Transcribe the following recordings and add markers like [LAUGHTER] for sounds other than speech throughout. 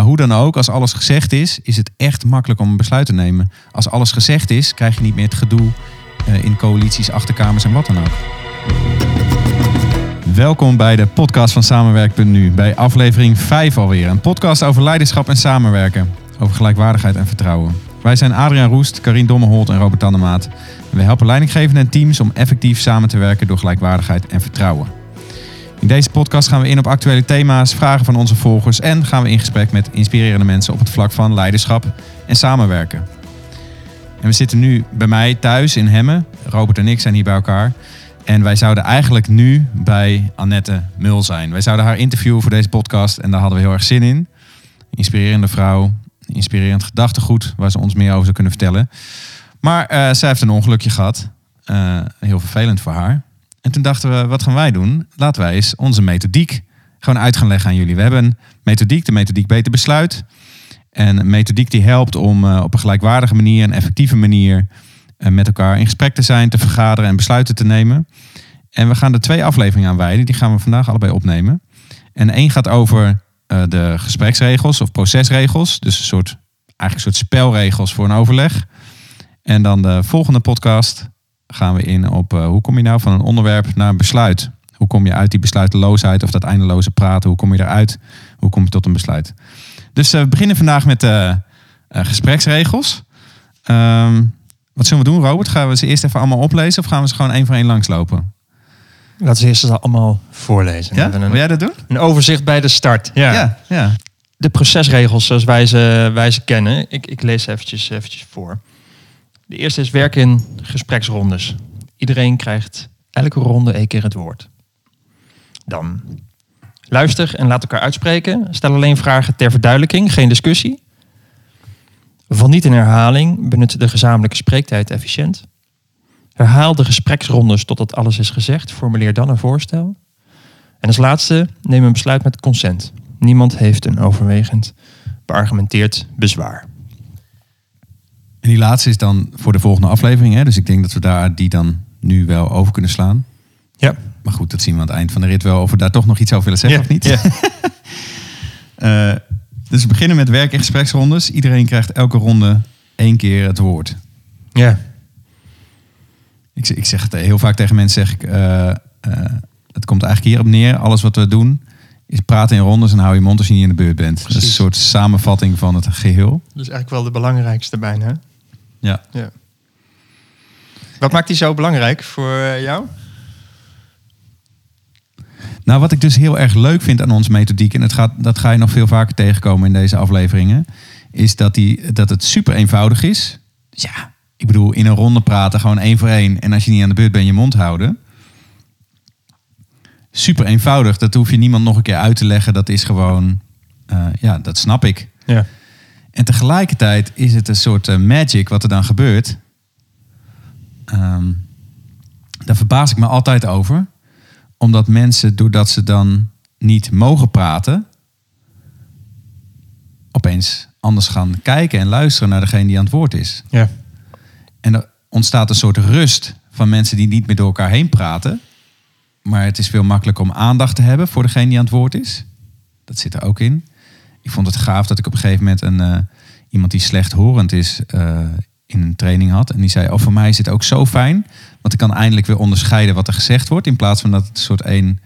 Maar hoe dan ook, als alles gezegd is, is het echt makkelijk om een besluit te nemen. Als alles gezegd is, krijg je niet meer het gedoe uh, in coalities, achterkamers en wat dan ook. Welkom bij de podcast van Samenwerk.nu, bij aflevering 5 alweer. Een podcast over leiderschap en samenwerken, over gelijkwaardigheid en vertrouwen. Wij zijn Adriaan Roest, Karin Dommeholt en Robert Tandemaat. We helpen leidinggevenden en teams om effectief samen te werken door gelijkwaardigheid en vertrouwen. In deze podcast gaan we in op actuele thema's, vragen van onze volgers en gaan we in gesprek met inspirerende mensen op het vlak van leiderschap en samenwerken. En we zitten nu bij mij thuis in Hemmen. Robert en ik zijn hier bij elkaar. En wij zouden eigenlijk nu bij Annette Mul zijn. Wij zouden haar interviewen voor deze podcast en daar hadden we heel erg zin in. Inspirerende vrouw, inspirerend gedachtegoed waar ze ons meer over zou kunnen vertellen. Maar uh, zij heeft een ongelukje gehad. Uh, heel vervelend voor haar. En toen dachten we, wat gaan wij doen? Laten wij eens onze methodiek gewoon uit gaan leggen aan jullie. We hebben een methodiek, de methodiek Beter Besluit. En een methodiek die helpt om uh, op een gelijkwaardige manier, een effectieve manier uh, met elkaar in gesprek te zijn, te vergaderen en besluiten te nemen. En we gaan er twee afleveringen aan wijden. Die gaan we vandaag allebei opnemen. En één gaat over uh, de gespreksregels of procesregels. Dus een soort, eigenlijk een soort spelregels voor een overleg. En dan de volgende podcast gaan we in op uh, hoe kom je nou van een onderwerp naar een besluit? Hoe kom je uit die besluiteloosheid of dat eindeloze praten? Hoe kom je eruit? Hoe kom je tot een besluit? Dus uh, we beginnen vandaag met de uh, gespreksregels. Um, wat zullen we doen, Robert? Gaan we ze eerst even allemaal oplezen of gaan we ze gewoon één voor één langslopen? Laten we eerst ze allemaal voorlezen. Ja? Wil jij dat doen? Een overzicht bij de start. Ja. ja, ja. De procesregels zoals wij ze, wij ze kennen. Ik, ik lees ze eventjes, eventjes voor. De eerste is werk in gespreksrondes. Iedereen krijgt elke ronde één keer het woord. Dan luister en laat elkaar uitspreken. Stel alleen vragen ter verduidelijking, geen discussie. Val niet in herhaling, benut de gezamenlijke spreektijd efficiënt. Herhaal de gespreksrondes totdat alles is gezegd. Formuleer dan een voorstel. En als laatste, neem een besluit met consent. Niemand heeft een overwegend beargumenteerd bezwaar. En die laatste is dan voor de volgende aflevering. Hè? Dus ik denk dat we daar die dan nu wel over kunnen slaan. Ja. Maar goed, dat zien we aan het eind van de rit wel. Of we daar toch nog iets over willen zeggen ja. of niet. Ja. uh, [LAUGHS] dus we beginnen met werk- en gespreksrondes. Iedereen krijgt elke ronde één keer het woord. Ja. Ik, ik zeg het heel vaak tegen mensen, zeg ik... Uh, uh, het komt eigenlijk hierop neer. Alles wat we doen is praten in rondes en hou je mond als je niet in de beurt bent. Precies. Dat is een soort samenvatting van het geheel. Dus eigenlijk wel de belangrijkste bijna. Ja. ja. Wat maakt die zo belangrijk voor jou? Nou, wat ik dus heel erg leuk vind aan onze methodiek, en het gaat, dat ga je nog veel vaker tegenkomen in deze afleveringen, is dat, die, dat het super eenvoudig is. Dus ja, ik bedoel, in een ronde praten, gewoon één voor één. En als je niet aan de beurt bent, je mond houden. Super eenvoudig, dat hoef je niemand nog een keer uit te leggen. Dat is gewoon, uh, ja, dat snap ik. Ja. En tegelijkertijd is het een soort uh, magic wat er dan gebeurt. Um, daar verbaas ik me altijd over. Omdat mensen, doordat ze dan niet mogen praten, opeens anders gaan kijken en luisteren naar degene die aan het woord is. Ja. En er ontstaat een soort rust van mensen die niet meer door elkaar heen praten. Maar het is veel makkelijker om aandacht te hebben voor degene die aan het woord is. Dat zit er ook in. Ik vond het gaaf dat ik op een gegeven moment een, uh, iemand die slechthorend is uh, in een training had. En die zei, oh voor mij is het ook zo fijn. Want ik kan eindelijk weer onderscheiden wat er gezegd wordt. In plaats van dat het een soort één...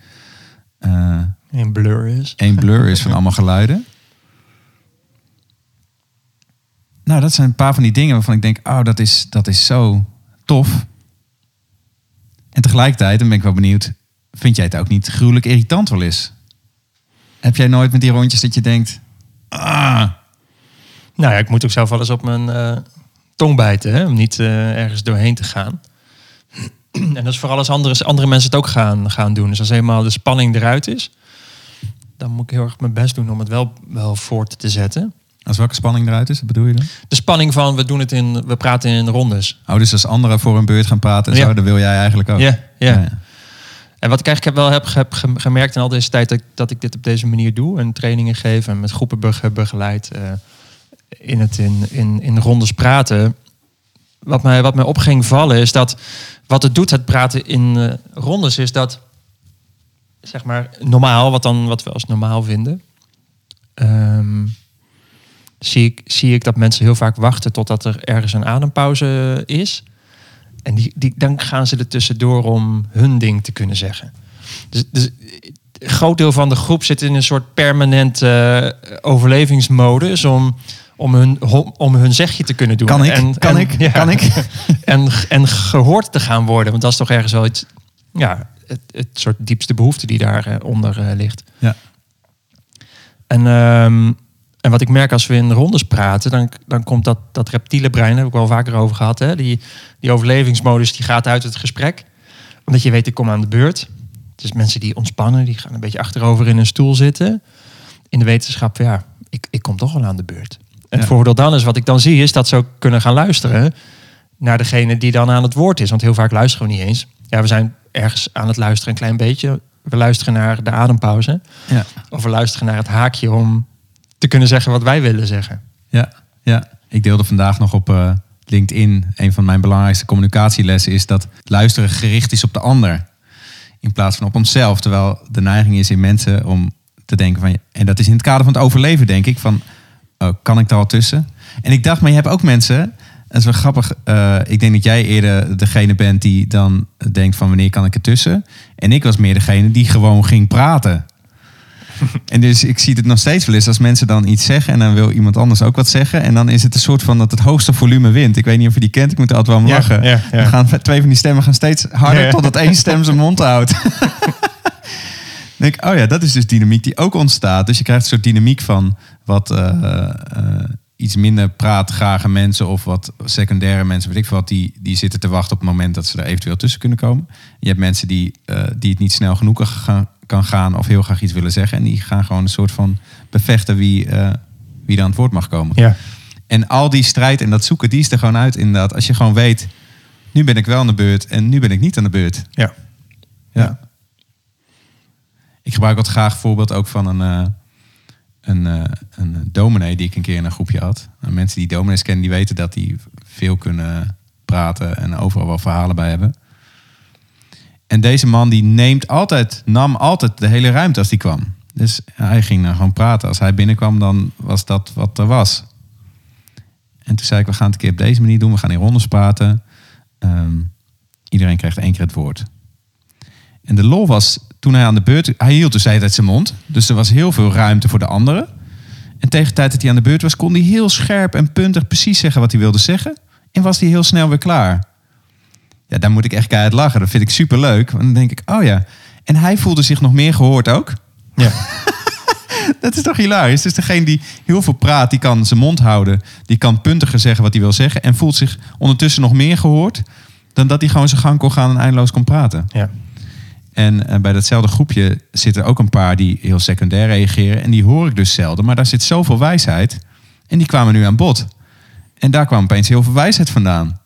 Uh, een blur is. Één blur is van [LAUGHS] allemaal geluiden. Nou, dat zijn een paar van die dingen waarvan ik denk, oh, dat is, dat is zo tof. En tegelijkertijd, dan ben ik wel benieuwd, vind jij het ook niet gruwelijk irritant wel eens? Heb jij nooit met die rondjes dat je denkt, ah. Nou ja, ik moet ook zelf wel eens op mijn uh, tong bijten, hè, om niet uh, ergens doorheen te gaan. [CLEARS THROAT] en dat is vooral als andere, andere mensen het ook gaan, gaan doen. Dus als eenmaal de spanning eruit is, dan moet ik heel erg mijn best doen om het wel, wel voort te zetten. Als welke spanning eruit is, wat bedoel je dan? De spanning van we doen het in, we praten in rondes. Oh, dus als anderen voor een beurt gaan praten en Ja. zo, dan wil jij eigenlijk ook. Ja, ja. Ja, ja. En wat ik eigenlijk wel heb, heb gem- gemerkt in al deze tijd dat, ik- dat ik dit op deze manier doe en trainingen geef en met groepen bege- begeleid eh, in het in, in, in rondes praten. Wat mij, wat mij op ging vallen is dat wat het doet, het praten in eh, rondes, is dat zeg maar normaal, wat, dan, wat we als normaal vinden. ehm, zie ik, zie ik dat mensen heel vaak wachten totdat er ergens een adempauze is. En die, die, dan gaan ze er tussendoor om hun ding te kunnen zeggen. Dus, dus een groot deel van de groep zit in een soort permanente uh, overlevingsmodus om, om, hun, om hun zegje te kunnen doen. Kan ik? En, kan en- ik? ja. Kan ik? [LAUGHS] en, en gehoord te gaan worden. Want dat is toch ergens wel iets, ja, het, het soort diepste behoefte die daaronder onder eh, ligt. Ja. En, ehm, en wat ik merk als we in rondes praten, dan, dan komt dat, dat reptiele brein, daar heb ik wel vaker over gehad. Hè? Die, die overlevingsmodus die gaat uit het gesprek. Omdat je weet, ik kom aan de beurt. Dus mensen die ontspannen, die gaan een beetje achterover in een stoel zitten. In de wetenschap, ja, ik, ik kom toch wel aan de beurt. En het Ja. voordeel dan is, wat ik dan zie, is dat ze ook kunnen gaan luisteren naar degene die dan aan het woord is. Want heel vaak luisteren we niet eens. Ja, we zijn ergens aan het luisteren een klein beetje. We luisteren naar de adempauze. Ja. Of we luisteren naar het haakje om te kunnen zeggen wat wij willen zeggen. Ja, ja. Ik deelde vandaag nog op eh, LinkedIn. Een van mijn belangrijkste communicatielessen is dat luisteren gericht is op de ander. In plaats van op onszelf. Terwijl de neiging is in mensen om te denken van... En dat is in het kader van het overleven, denk ik. Van, oh, kan ik daar al tussen? En ik dacht, maar je hebt ook mensen... Dat is wel grappig. eh, ik denk dat jij eerder degene bent die dan denkt van wanneer kan ik ertussen. En ik was meer degene die gewoon ging praten. [LAUGHS] En dus ik zie het nog steeds wel eens als mensen dan iets zeggen en dan wil iemand anders ook wat zeggen. En dan is het een soort van dat het hoogste volume wint. Ik weet niet of je die kent, ik moet er altijd wel om lachen. ja, ja. Dan gaan twee van die stemmen gaan steeds harder [LAUGHS] totdat één stem zijn mond houdt. [LAUGHS] Dan denk ik, oh ja, dat is dus dynamiek die ook ontstaat. Dus je krijgt een soort dynamiek van wat eh, eh, iets minder praatgrage mensen of wat secundaire mensen, weet ik veel wat, die, die zitten te wachten op het moment dat ze er eventueel tussen kunnen komen. Je hebt mensen die, eh, die het niet snel genoeg gaan, kan gaan of heel graag iets willen zeggen. En die gaan gewoon een soort van bevechten wie, eh, wie er aan het woord mag komen. Ja. En al die strijd en dat zoeken, die is er gewoon uit inderdaad. Als je gewoon weet, nu ben ik wel aan de beurt en nu ben ik niet aan de beurt. Ja. Ja. Ik gebruik wat graag voorbeeld ook van een, eh, een, eh, een dominee die ik een keer in een groepje had. En mensen die dominees kennen, die weten dat die veel kunnen praten en overal wel verhalen bij hebben. En deze man die neemt altijd, nam altijd de hele ruimte als die kwam. Dus hij ging dan gewoon praten. Als hij binnenkwam, dan was dat wat er was. En toen zei ik, we gaan het een keer op deze manier doen. We gaan in rondes praten. Ehm, iedereen krijgt één keer het woord. En de lol was, toen hij aan de beurt... Hij hield dus de hele tijd zijn mond. Dus er was heel veel ruimte voor de anderen. En tegen de tijd dat hij aan de beurt was... kon hij heel scherp en puntig precies zeggen wat hij wilde zeggen. En was hij heel snel weer klaar. Ja, daar moet ik echt keihard lachen. Dat vind ik super leuk. Want dan denk ik, oh ja. En hij voelde zich nog meer gehoord ook. Ja. [LAUGHS] Dat is toch hilarisch? Dus degene die heel veel praat, die kan zijn mond houden. Die kan puntiger zeggen wat hij wil zeggen. En voelt zich ondertussen nog meer gehoord. Dan dat hij gewoon zijn gang kon gaan en eindeloos kon praten. ja. En eh, bij datzelfde groepje zitten ook een paar die heel secundair reageren. En die hoor ik dus zelden. Maar daar zit zoveel wijsheid. En die kwamen nu aan bod. En daar kwam opeens heel veel wijsheid vandaan.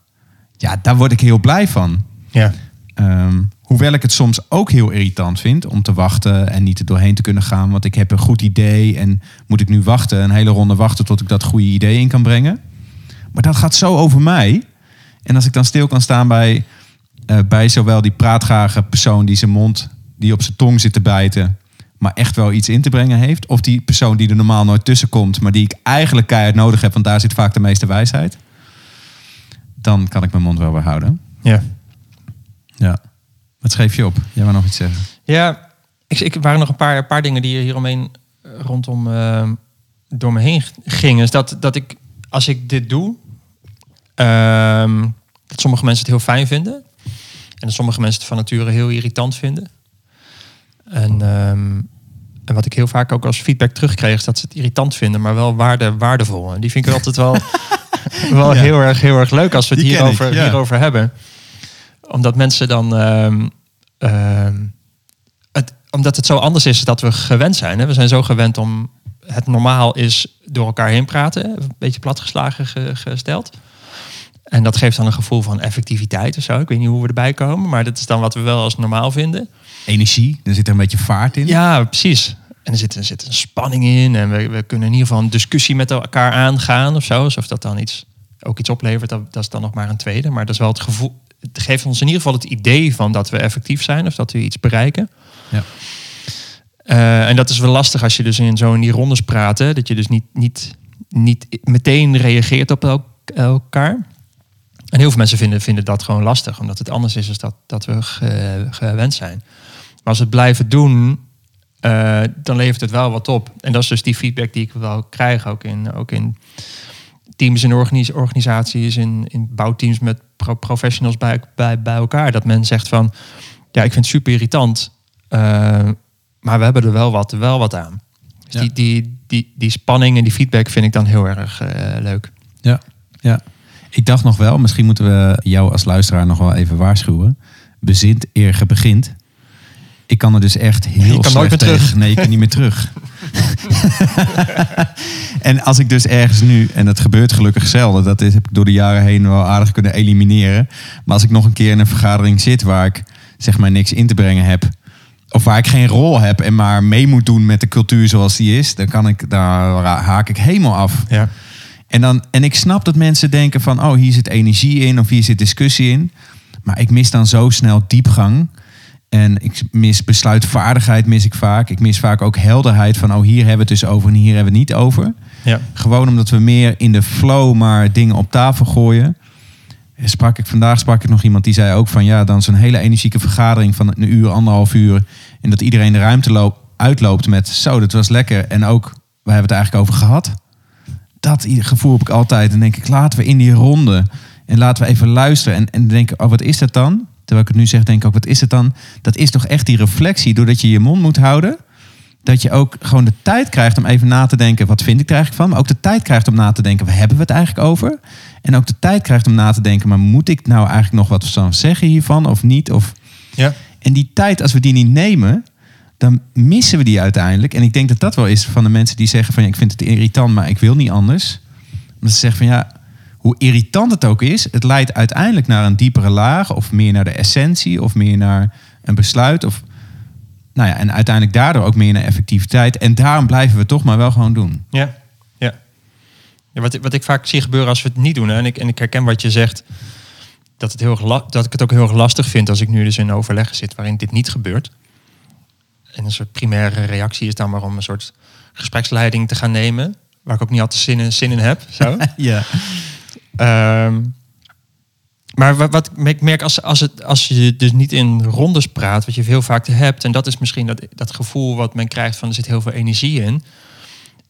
Ja, daar word ik heel blij van. ja. Ehm, hoewel ik het soms ook heel irritant vind om te wachten en niet er doorheen te kunnen gaan. Want ik heb een goed idee en moet ik nu wachten, een hele ronde wachten tot ik dat goede idee in kan brengen. Maar dat gaat zo over mij. En als ik dan stil kan staan bij, eh, bij zowel die praatgrage persoon die zijn mond, die op zijn tong zit te bijten, maar echt wel iets in te brengen heeft. Of die persoon die er normaal nooit tussen komt, maar die ik eigenlijk keihard nodig heb, want daar zit vaak de meeste wijsheid. Dan kan ik mijn mond wel weer houden. ja. Ja. Wat schreef je op? Jij wou nog iets zeggen. Ja, ik, ik waren nog een paar, paar dingen die hieromheen eh, rondom eh, door me heen gingen. Is dat, dat ik, als ik dit doe, ehm, dat sommige mensen het heel fijn vinden. En dat sommige mensen het van nature heel irritant vinden. En, ehm, en wat ik heel vaak ook als feedback terugkreeg, is dat ze het irritant vinden, maar wel waarde, waardevol. En die vind ik altijd wel, [LAUGHS] wel Ja. heel, erg, heel erg leuk als we het ik, hierover, ja. hierover hebben. Omdat mensen dan. ehm, ehm, het, omdat het zo anders is dat we gewend zijn. Hè? We zijn zo gewend om het normaal is door elkaar heen praten. Een beetje platgeslagen ge- gesteld. En dat geeft dan een gevoel van effectiviteit of zo. Ik weet niet hoe we erbij komen, maar dat is dan wat we wel als normaal vinden. Energie, er zit er een beetje vaart in. Ja, precies. En er zit, er zit een spanning in. En we, we kunnen in ieder geval een discussie met elkaar aangaan of zo. Alsof dat dan iets, ook iets oplevert, dat, dat is dan nog maar een tweede. Maar dat is wel het gevoel. Het geeft ons in ieder geval het idee van dat we effectief zijn of dat we iets bereiken. Ja. Eh, en dat is wel lastig als je dus in zo in die rondes praat. Hè? Dat je dus niet, niet niet meteen reageert op el- elkaar. En heel veel mensen vinden, vinden dat gewoon lastig, omdat het anders is dan dat, dat we ge- gewend zijn. Maar als we het blijven doen, eh, dan levert het wel wat op. En dat is dus die feedback die ik wel krijg, ook in, ook in teams en organis- organisaties, in, in bouwteams met pro- professionals bij, bij, bij elkaar. Dat men zegt van, ja, ik vind het super irritant, eh, maar we hebben er wel wat, wel wat aan. Dus Ja. die, die, die, die spanning en die feedback vind ik dan heel erg eh, leuk. Ja, ja. Ik dacht nog wel, misschien moeten we jou als luisteraar nog wel even waarschuwen. Bezint eer begint. Ik kan er dus echt heel Je kan slecht nooit meer tegen. terug. Nee, ik kan niet meer terug. [LAUGHS] en als ik dus ergens nu, en dat gebeurt gelukkig zelden, dat is, heb ik door de jaren heen wel aardig kunnen elimineren. Maar als ik nog een keer in een vergadering zit waar ik zeg maar niks in te brengen heb, of waar ik geen rol heb en maar mee moet doen met de cultuur zoals die is, dan kan ik, daar haak ik helemaal af. Ja. En, dan, en ik snap dat mensen denken van, oh, hier zit energie in of hier zit discussie in. Maar ik mis dan zo snel diepgang. En ik mis besluitvaardigheid, mis ik vaak. Ik mis vaak ook helderheid van, oh, hier hebben we het dus over en hier hebben we het niet over. Ja. Gewoon omdat we meer in de flow maar dingen op tafel gooien. Sprak ik, vandaag sprak ik nog iemand die zei ook van, ja, dan zo'n hele energieke vergadering van een uur, anderhalf uur. En dat iedereen de ruimte loop, uitloopt met, zo, dat was lekker. En ook, we hebben het eigenlijk over gehad dat gevoel heb ik altijd. En denk ik, laten we in die ronde en laten we even luisteren. En, en denk ik, oh, wat is dat dan? Terwijl ik het nu zeg, denk ik ook, wat is het dan? Dat is toch echt die reflectie, doordat je je mond moet houden. Dat je ook gewoon de tijd krijgt om even na te denken, wat vind ik er eigenlijk van? Maar ook de tijd krijgt om na te denken, waar hebben we het eigenlijk over? En ook de tijd krijgt om na te denken, maar moet ik nou eigenlijk nog wat van zeggen hiervan of niet? Of Ja. en die tijd, als we die niet nemen, dan missen we die uiteindelijk. En ik denk dat dat wel is van de mensen die zeggen van... Ja, ik vind het irritant, maar ik wil niet anders. Omdat ze zeggen van ja, hoe irritant het ook is... het leidt uiteindelijk naar een diepere laag... of meer naar de essentie, of meer naar een besluit. Of, nou ja, en uiteindelijk daardoor ook meer naar effectiviteit. En daarom blijven we toch maar wel gewoon doen. Ja, ja. ja wat, wat ik vaak zie gebeuren als we het niet doen, hè, en, ik, en ik herken wat je zegt, dat, het heel, erg dat ik het ook heel erg lastig vind als ik nu dus in overleg zit waarin dit niet gebeurt. En een soort primaire reactie is dan maar om een soort gespreksleiding te gaan nemen, waar ik ook niet altijd zin in, zin in heb. Zo. [LAUGHS] Ja. Ehm, maar wat, ik merk als, als, het, als je dus niet in rondes praat, wat je heel vaak hebt, en dat is misschien dat, dat gevoel wat men krijgt van er zit heel veel energie in,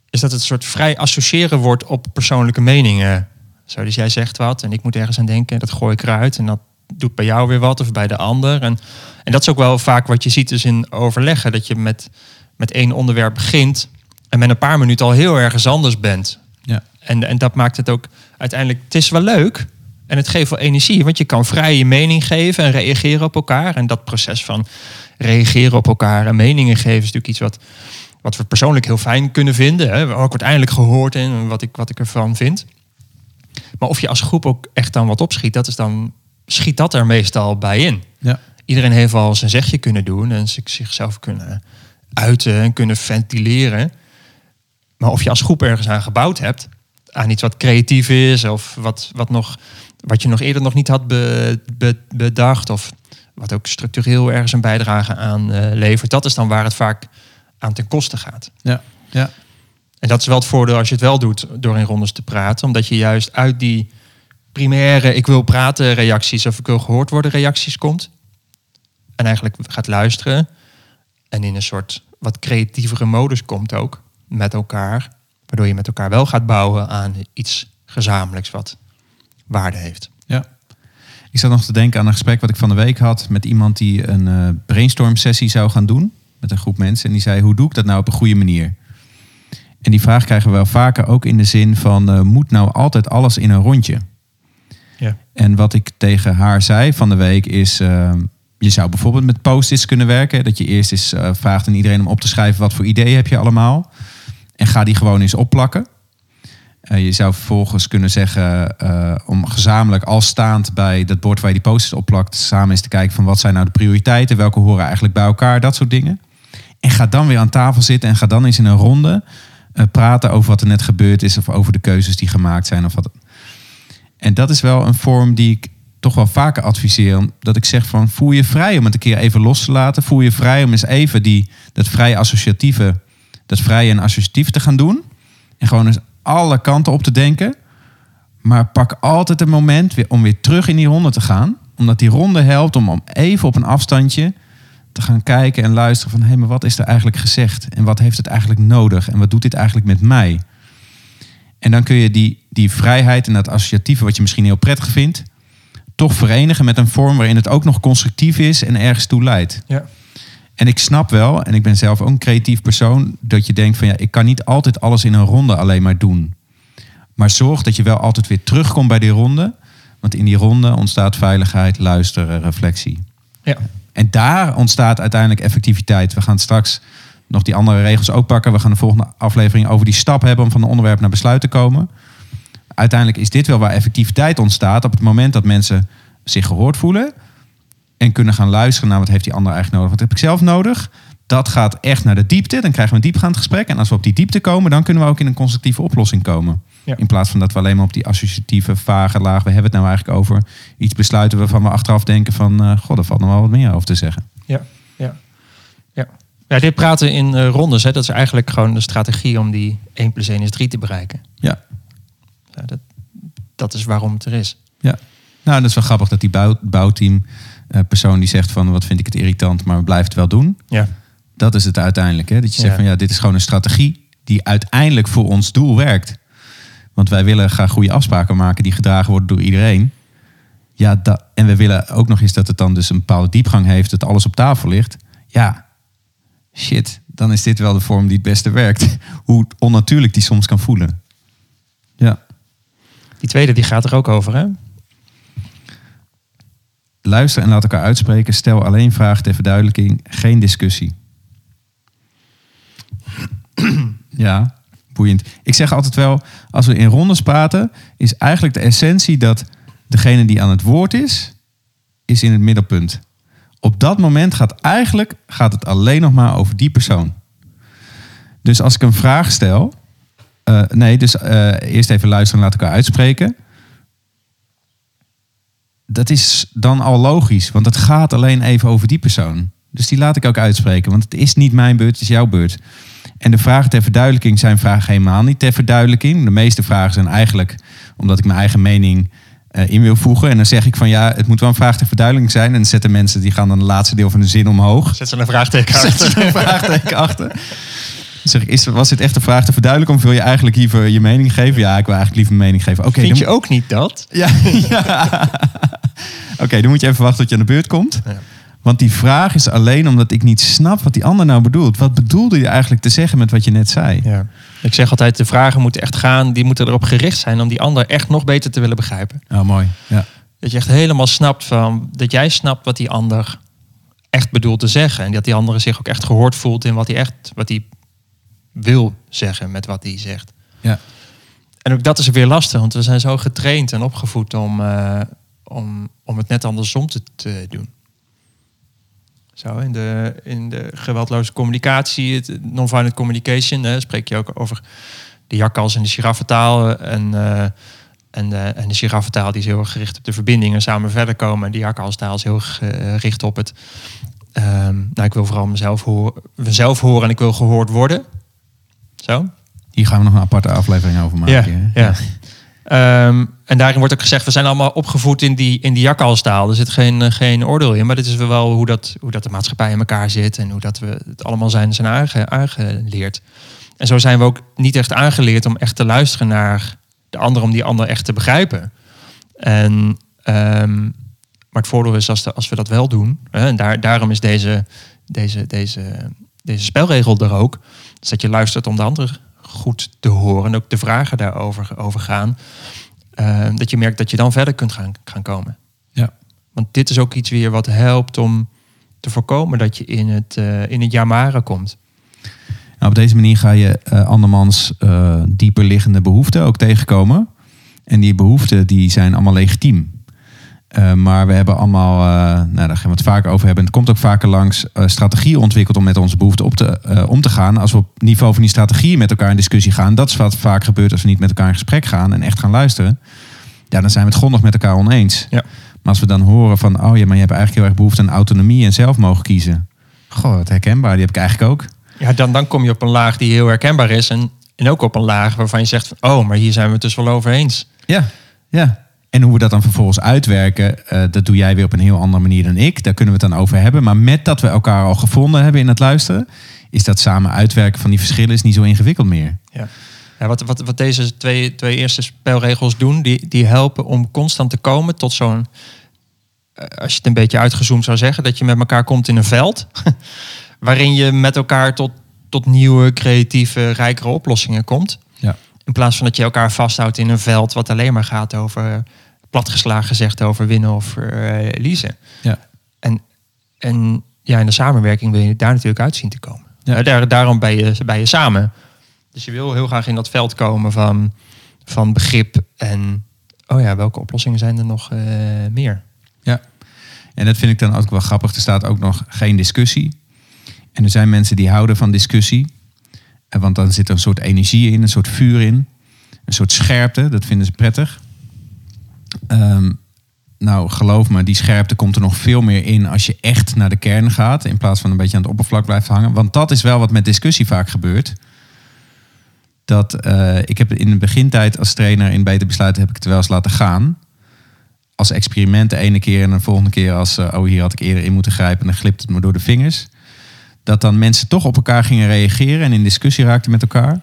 is dat het een soort vrij associëren wordt op persoonlijke meningen. Zo, dus jij zegt wat en ik moet ergens aan denken, dat gooi ik eruit en dat doet bij jou weer wat of bij de ander. En, en dat is ook wel vaak wat je ziet dus in overleggen, dat je met, met één onderwerp begint en met een paar minuten al heel ergens anders bent. En, en dat maakt het ook uiteindelijk, het is wel leuk en het geeft wel energie, want je kan vrij je mening geven en reageren op elkaar. En dat proces van reageren op elkaar en meningen geven is natuurlijk iets wat, wat we persoonlijk heel fijn kunnen vinden. Hè. Oh, ik word eindelijk gehoord in wat ik, wat ik ervan vind. Maar of je als groep ook echt dan wat opschiet, dat is dan, schiet dat er meestal bij in. Ja. Iedereen heeft wel zijn zegje kunnen doen en zich- zichzelf kunnen uiten en kunnen ventileren. Maar of je als groep ergens aan gebouwd hebt, aan iets wat creatief is of wat, wat, nog, wat je nog eerder nog niet had be- be- bedacht of wat ook structureel ergens een bijdrage aan eh, levert, dat is dan waar het vaak aan ten koste gaat. Ja. Ja. En dat is wel het voordeel als je het wel doet door in rondes te praten. Omdat je juist uit die primaire ik wil praten reacties of ik wil gehoord worden reacties komt. En eigenlijk gaat luisteren. En in een soort wat creatievere modus komt ook met elkaar. Waardoor je met elkaar wel gaat bouwen aan iets gezamenlijks wat waarde heeft. Ja. Ik zat nog te denken aan een gesprek wat ik van de week had met iemand die een eh, brainstorm sessie zou gaan doen met een groep mensen. En die zei, hoe doe ik dat nou op een goede manier? En die vraag krijgen we wel vaker ook in de zin van, eh, moet nou altijd alles in een rondje? Ja. En wat ik tegen haar zei van de week is, eh, je zou bijvoorbeeld met post-its kunnen werken. Dat je eerst eens vraagt aan iedereen om op te schrijven wat voor ideeën heb je allemaal. En ga die gewoon eens opplakken. Eh, je zou vervolgens kunnen zeggen eh, om gezamenlijk als staand bij dat bord waar je die post-its opplakt, samen eens te kijken van wat zijn nou de prioriteiten, welke horen eigenlijk bij elkaar, dat soort dingen. En ga dan weer aan tafel zitten en ga dan eens in een ronde eh, praten over wat er net gebeurd is of over de keuzes die gemaakt zijn of wat. En dat is wel een vorm die ik toch wel vaker adviseer. Dat ik zeg van voel je vrij om het een keer even los te laten. Voel je vrij om eens even die, dat vrij associatieve, dat vrije en associatieve te gaan doen. En gewoon eens alle kanten op te denken. Maar pak altijd een moment om weer terug in die ronde te gaan. Omdat die ronde helpt om, om even op een afstandje te gaan kijken en luisteren van... hé, maar wat is er eigenlijk gezegd? En wat heeft het eigenlijk nodig? En wat doet dit eigenlijk met mij? En dan kun je die, die vrijheid en dat associatieve, wat je misschien heel prettig vindt... toch verenigen met een vorm waarin het ook nog constructief is en ergens toe leidt. Ja. En ik snap wel, en ik ben zelf ook een creatief persoon, dat je denkt van ja, ik kan niet altijd alles in een ronde alleen maar doen. Maar zorg dat je wel altijd weer terugkomt bij die ronde. Want in die ronde ontstaat veiligheid, luisteren, reflectie. Ja. En daar ontstaat uiteindelijk effectiviteit. We gaan straks nog die andere regels ook pakken. We gaan de volgende aflevering over die stap hebben om van een onderwerp naar besluit te komen. Uiteindelijk is dit wel waar effectiviteit ontstaat op het moment dat mensen zich gehoord voelen en kunnen gaan luisteren naar wat heeft die ander eigenlijk nodig. Wat heb ik zelf nodig? Dat gaat echt naar de diepte. Dan krijgen we een diepgaand gesprek. En als we op die diepte komen, dan kunnen we ook in een constructieve oplossing komen. Ja. In plaats van dat we alleen maar op die associatieve, vage laag, we hebben het nou eigenlijk over iets besluiten waarvan we achteraf denken van, eh god, er valt nog wel wat meer over te zeggen. Ja, ja, ja. ja dit praten in eh, rondes, hè, dat is eigenlijk gewoon de strategie om die 1 plus 1 is 3 te bereiken. Ja. Ja, dat, dat is waarom het er is. Ja. Nou, dat is wel grappig dat die bouw, bouwteam persoon die zegt van wat vind ik het irritant, maar we blijven het wel doen. Ja, Dat is het uiteindelijk. Hè? Dat je zegt Ja. van ja, dit is gewoon een strategie die uiteindelijk voor ons doel werkt. Want wij willen graag goede afspraken maken die gedragen worden door iedereen. Ja, dat, en we willen ook nog eens dat het dan dus een bepaalde diepgang heeft, dat alles op tafel ligt. Ja, shit, dan is dit wel de vorm die het beste werkt. [LAUGHS] Hoe onnatuurlijk die soms kan voelen. Ja, die tweede die gaat er ook over, hè? Luister en laat elkaar uitspreken. Stel alleen vragen ter verduidelijking, geen discussie. ja, boeiend. Ik zeg altijd wel, als we in rondes praten, is eigenlijk de essentie dat degene die aan het woord is, is in het middelpunt. Op dat moment gaat eigenlijk gaat het alleen nog maar over die persoon. Dus als ik een vraag stel, eh, nee, dus eh, eerst even luisteren en laat elkaar uitspreken dat is dan al logisch, want het gaat alleen even over die persoon. Dus die laat ik ook uitspreken, want het is niet mijn beurt, het is jouw beurt. En de vragen ter verduidelijking zijn vragen helemaal niet ter verduidelijking. De meeste vragen zijn eigenlijk omdat ik mijn eigen mening eh, in wil voegen. En dan zeg ik van ja, het moet wel een vraag ter verduidelijking zijn. En dan zetten mensen die gaan dan het laatste deel van de zin omhoog. Zet ze een vraagteken Zet ze een vraagteken achter. Dan zeg ik, is, was dit echt een vraag te verduidelijken? Of wil je eigenlijk liever je mening geven? Ja, ik wil eigenlijk liever mijn mening geven. Oké, Vind dan- je ook niet dat? ja, [LAUGHS] ja. Oké, dan moet je even wachten tot je aan de beurt komt. Ja. Want die vraag is alleen omdat ik niet snap wat die ander nou bedoelt. Wat bedoelde je eigenlijk te zeggen met wat je net zei? Ja. Ik zeg altijd, de vragen moeten echt gaan, die moeten erop gericht zijn om die ander echt nog beter te willen begrijpen. Oh, mooi. Ja. Dat je echt helemaal snapt van, dat jij snapt wat die ander echt bedoelt te zeggen. En dat die andere zich ook echt gehoord voelt in wat hij echt, wat hij wil zeggen met wat hij zegt. Ja. En ook dat is weer lastig, want we zijn zo getraind en opgevoed om, eh, om, om het net andersom te, te doen. Zo, in de, in de geweldloze communicatie, het non-violent communication, hè, spreek je ook over de jakkals en de giraffentaal. En, eh, en, de, en de giraffentaal die is heel erg gericht op de verbinding en samen verder komen. En de jakkalstaal is heel erg gericht op het... ehm, nou, ik wil vooral mezelf, horen, mezelf horen en ik wil gehoord worden. Zo. Hier gaan we nog een aparte aflevering over maken. Ja. Ehm, en daarin wordt ook gezegd, we zijn allemaal opgevoed in die, in die jakkalstaal. Er zit geen, eh, geen oordeel in, maar dit is wel hoe dat, hoe dat de maatschappij in elkaar zit en hoe dat we het allemaal zijn, zijn aange, aangeleerd. En zo zijn we ook niet echt aangeleerd om echt te luisteren naar de ander, om die ander echt te begrijpen. En, ehm, maar het voordeel is als, de, als we dat wel doen, hè, en daar, daarom is deze, deze, deze, deze spelregel er ook, is dat je luistert om de ander goed te horen en ook de vragen daarover over gaan. eh, dat je merkt dat je dan verder kunt gaan, gaan komen. Ja. Want dit is ook iets weer wat helpt om te voorkomen dat je in het, eh in het jamaren komt. Nou, op deze manier ga je eh, andermans eh, dieper liggende behoeften ook tegenkomen. En die behoeften die zijn allemaal legitiem. Eh, maar we hebben allemaal, eh, nou, daar gaan we het vaker over hebben. En het komt ook vaker langs eh, strategieën ontwikkeld om met onze behoeften op te, om te gaan. Als we op niveau van die strategieën met elkaar in discussie gaan. Dat is wat vaak gebeurt als we niet met elkaar in gesprek gaan en echt gaan luisteren. Ja, dan zijn we het grondig met elkaar oneens. Ja. Maar als we dan horen van, oh ja, maar je hebt eigenlijk heel erg behoefte aan autonomie en zelf mogen kiezen. Goh, wat herkenbaar, die heb ik eigenlijk ook. Ja, dan, dan kom je op een laag die heel herkenbaar is. En, En ook op een laag waarvan je zegt van, oh, maar hier zijn we het dus wel over eens. Ja, ja. En hoe we dat dan vervolgens uitwerken, eh, dat doe jij weer op een heel andere manier dan ik. Daar kunnen we het dan over hebben. Maar met dat we elkaar al gevonden hebben in het luisteren, is dat samen uitwerken van die verschillen is niet zo ingewikkeld meer. Ja. Wat, wat, wat deze twee, twee eerste spelregels doen, die, die helpen om constant te komen tot zo'n, eh, als je het een beetje uitgezoomd zou zeggen, dat je met elkaar komt in een veld, [LAUGHS] waarin je met elkaar tot, tot nieuwe, creatieve, rijkere oplossingen komt. In plaats van dat je elkaar vasthoudt in een veld wat alleen maar gaat over, platgeslagen gezegd, over winnen of uh, verliezen. Ja. En, en ja, in de samenwerking wil je daar natuurlijk uit zien te komen. Ja. Eh, Daar, daarom ben je, ben je samen. Dus je wil heel graag in dat veld komen van, van begrip en oh ja, welke oplossingen zijn er nog eh, meer? Ja. En dat vind ik dan ook wel grappig. Er staat ook nog geen discussie. En er zijn mensen die houden van discussie. Want dan zit er een soort energie in, een soort vuur in. Een soort scherpte, dat vinden ze prettig. Ehm, nou, geloof me, die scherpte komt er nog veel meer in als je echt naar de kern gaat. In plaats van een beetje aan het oppervlak blijft hangen. Want dat is wel wat met discussie vaak gebeurt. Dat eh, ik heb in de begintijd als trainer in beter besluiten heb ik het wel eens laten gaan. Als experiment de ene keer en de volgende keer als eh, oh hier had ik eerder in moeten grijpen en dan glipt het me door de vingers. Dat dan mensen toch op elkaar gingen reageren en in discussie raakten met elkaar.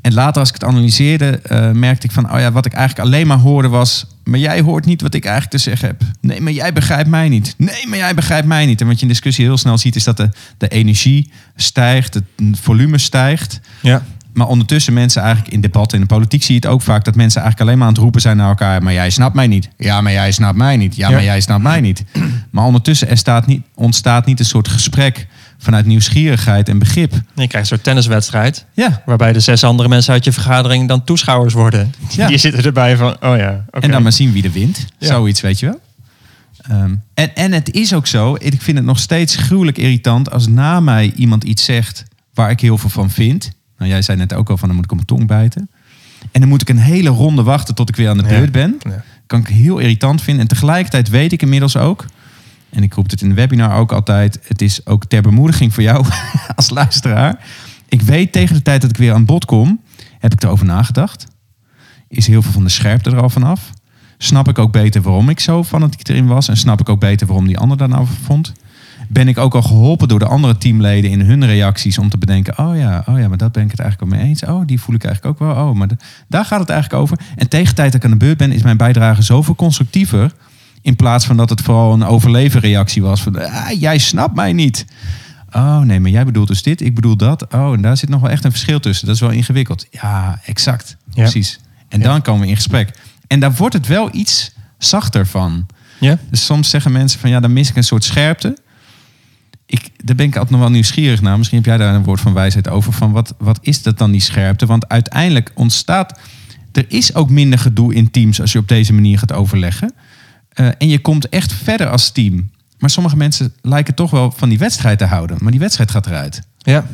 En later als ik het analyseerde, eh, merkte ik van, oh ja, wat ik eigenlijk alleen maar hoorde was, maar jij hoort niet wat ik eigenlijk te zeggen heb. Nee, maar jij begrijpt mij niet. Nee, maar jij begrijpt mij niet. En wat je in discussie heel snel ziet, is dat de, de energie stijgt, het volume stijgt. Ja. Maar ondertussen mensen eigenlijk in debatten in de politiek zie je het ook vaak dat mensen eigenlijk alleen maar aan het roepen zijn naar elkaar. Maar jij snapt mij niet. Ja, maar jij snapt mij niet. Ja, Ja. maar jij snapt mij niet. [CLEARS THROAT] Maar ondertussen er staat niet, ontstaat niet een soort gesprek vanuit nieuwsgierigheid en begrip. Je krijgt een soort tenniswedstrijd, Ja, waarbij de zes andere mensen uit je vergadering dan toeschouwers worden. Ja. Die zitten erbij van, oh ja, en dan maar zien wie er wint. Ja. Zoiets, weet je wel. Ehm, en, en het is ook zo, ik vind het nog steeds gruwelijk irritant als na mij iemand iets zegt waar ik heel veel van vind. Nou, jij zei net ook al van dan moet ik op mijn tong bijten. En dan moet ik een hele ronde wachten tot ik weer aan de beurt ben. Ja. Kan ik heel irritant vinden. En tegelijkertijd weet ik inmiddels ook, en ik roep het in de webinar ook altijd, het is ook ter bemoediging voor jou [LAUGHS] als luisteraar. Ik weet tegen de tijd dat ik weer aan bod kom, heb ik erover nagedacht. Is heel veel van de scherpte er al vanaf. Snap ik ook beter waarom ik zo fanatiek erin was. En snap ik ook beter waarom die ander daar nou vond. Ben ik ook al geholpen door de andere teamleden in hun reacties om te bedenken: oh ja, oh ja, maar dat ben ik het eigenlijk al mee eens. Oh, die voel ik eigenlijk ook wel. Oh, maar daar gaat het eigenlijk over. En tegen de tijd dat ik aan de beurt ben, is mijn bijdrage zoveel constructiever. In plaats van dat het vooral een overlevenreactie was van: ah, jij snapt mij niet. Oh nee, maar jij bedoelt dus dit, ik bedoel dat. Oh, en daar zit nog wel echt een verschil tussen. Dat is wel ingewikkeld. Ja, exact. Ja. Precies. En Ja. dan komen we in gesprek. En daar wordt het wel iets zachter van. Ja? Dus soms zeggen mensen van ja, dan mis ik een soort scherpte. Ik, daar ben ik altijd nog wel nieuwsgierig naar. Misschien heb jij daar een woord van wijsheid over. Van wat, wat is dat dan die scherpte? Want uiteindelijk ontstaat. Er is ook minder gedoe in teams als je op deze manier gaat overleggen. Eh, en je komt echt verder als team. Maar sommige mensen lijken toch wel van die wedstrijd te houden. Maar die wedstrijd gaat eruit. Ja.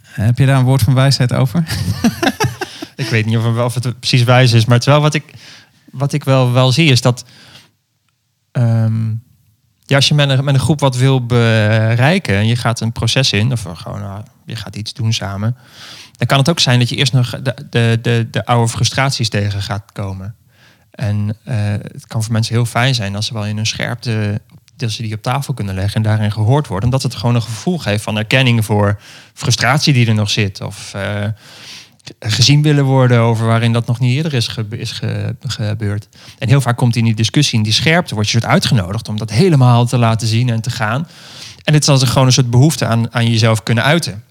Heb je daar een woord van wijsheid over? [LAUGHS] Ik weet niet of, of het precies wijs is, maar terwijl wat ik, wat ik wel, wel zie is dat ehm, ja, als je met een, met een groep wat wil bereiken en je gaat een proces in, of gewoon nou, je gaat iets doen samen, dan kan het ook zijn dat je eerst nog de, de, de, de oude frustraties tegen gaat komen. En eh, het kan voor mensen heel fijn zijn als ze wel in hun scherpte, dat ze die op tafel kunnen leggen en daarin gehoord worden. Omdat het gewoon een gevoel geeft van erkenning voor frustratie die er nog zit. Of eh, gezien willen worden over waarin dat nog niet eerder is, gebe- is ge- gebeurd. En heel vaak komt in die discussie, in die scherpte, word je soort uitgenodigd om dat helemaal te laten zien en te gaan. En het is als gewoon een soort behoefte aan, aan jezelf kunnen uiten.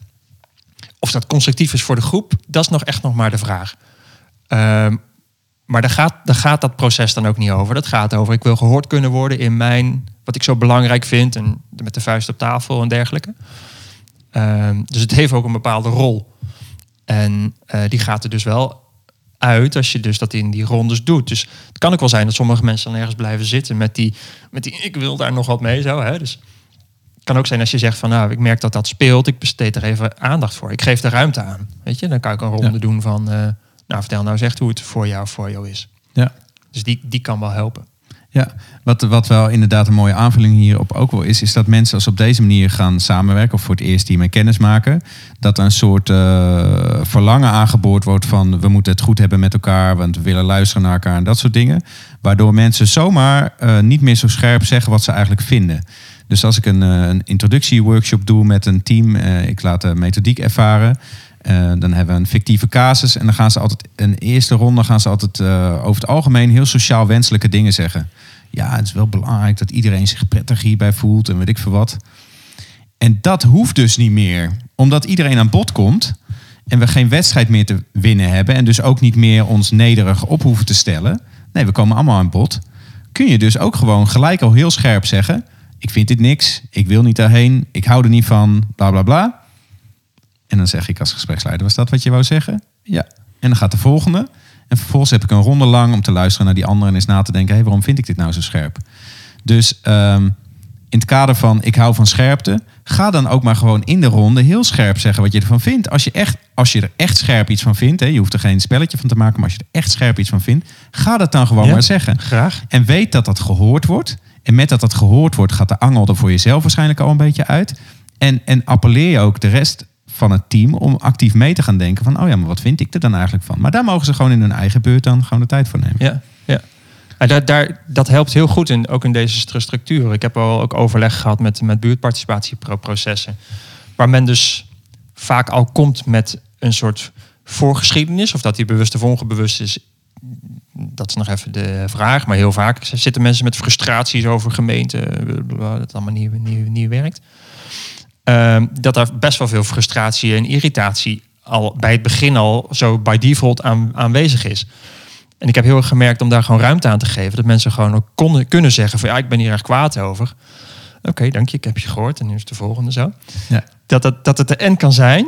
Of dat constructief is voor de groep, dat is nog echt nog maar de vraag. Ehm, maar daar gaat, daar gaat dat proces dan ook niet over. Dat gaat over, ik wil gehoord kunnen worden in mijn, wat ik zo belangrijk vind. En met de vuist op tafel en dergelijke. Ehm, dus het heeft ook een bepaalde rol. En eh, die gaat er dus wel uit als je dus dat in die rondes doet. Dus het kan ook wel zijn dat sommige mensen dan ergens blijven zitten met die, met die ik wil daar nog wat mee zo. Hè? Dus het kan ook zijn als je zegt van nou, ik merk dat dat speelt, ik besteed er even aandacht voor. Ik geef er ruimte aan. Weet je, dan kan ik een ronde Ja. doen van, eh, nou vertel nou eens echt hoe het voor jou voor jou is. Ja. Dus die, die kan wel helpen. Ja, wat, wat wel inderdaad een mooie aanvulling hierop ook wel is, is dat mensen als op deze manier gaan samenwerken of voor het eerst hiermee kennis maken, dat er een soort eh, verlangen aangeboord wordt van we moeten het goed hebben met elkaar, want we willen luisteren naar elkaar en dat soort dingen. Waardoor mensen zomaar eh, niet meer zo scherp zeggen wat ze eigenlijk vinden. Dus als ik een, eh, een introductieworkshop doe met een team, ik laat de methodiek ervaren. Eh, dan hebben we een fictieve casus en dan gaan ze altijd een eerste ronde gaan ze altijd eh, over het algemeen heel sociaal wenselijke dingen zeggen. Ja, het is wel belangrijk dat iedereen zich prettig hierbij voelt en weet ik veel wat. En dat hoeft dus niet meer, omdat iedereen aan bod komt en we geen wedstrijd meer te winnen hebben en dus ook niet meer ons nederig op hoeven te stellen. Nee, we komen allemaal aan bod. Kun je dus ook gewoon gelijk al heel scherp zeggen: Ik vind dit niks, ik wil niet daarheen, ik hou er niet van, bla bla bla. En dan zeg ik als gespreksleider: Was dat wat je wou zeggen? Ja. En dan gaat de volgende. En vervolgens heb ik een ronde lang om te luisteren naar die andere en eens na te denken: Hé, waarom vind ik dit nou zo scherp? Dus ehm, in het kader van ik hou van scherpte, ga dan ook maar gewoon in de ronde heel scherp zeggen wat je ervan vindt. Als je, echt, als je er echt scherp iets van vindt, hè, je hoeft er geen spelletje van te maken, maar als je er echt scherp iets van vindt, ga dat dan gewoon Ja. maar zeggen. Graag. En weet dat dat gehoord wordt. En met dat dat gehoord wordt, gaat de angel er voor jezelf waarschijnlijk al een beetje uit. En, en appelleer je ook de rest van het team om actief mee te gaan denken van, oh ja, maar wat vind ik er dan eigenlijk van? Maar daar mogen ze gewoon in hun eigen beurt dan gewoon de tijd voor nemen. Ja, ja. Daar, daar, dat helpt heel goed, in, ook in deze stru- structuur. Ik heb al ook overleg gehad met, met buurtparticipatieprocessen. Waar men dus vaak al komt met een soort voorgeschiedenis. Of dat die bewust of onbewust is. Dat is nog even de vraag. Maar heel vaak zitten mensen met frustraties over gemeenten. Dat het allemaal niet, niet, niet werkt. Ehm, dat daar best wel veel frustratie en irritatie al bij het begin al zo by default aan, aanwezig is. En ik heb heel erg gemerkt om daar gewoon ruimte aan te geven. Dat mensen gewoon ook konden, kunnen zeggen van ja, ik ben hier erg kwaad over. Oké, dank je, ik heb je gehoord. En nu is de volgende zo. Ja. Dat, het, dat het de end kan zijn.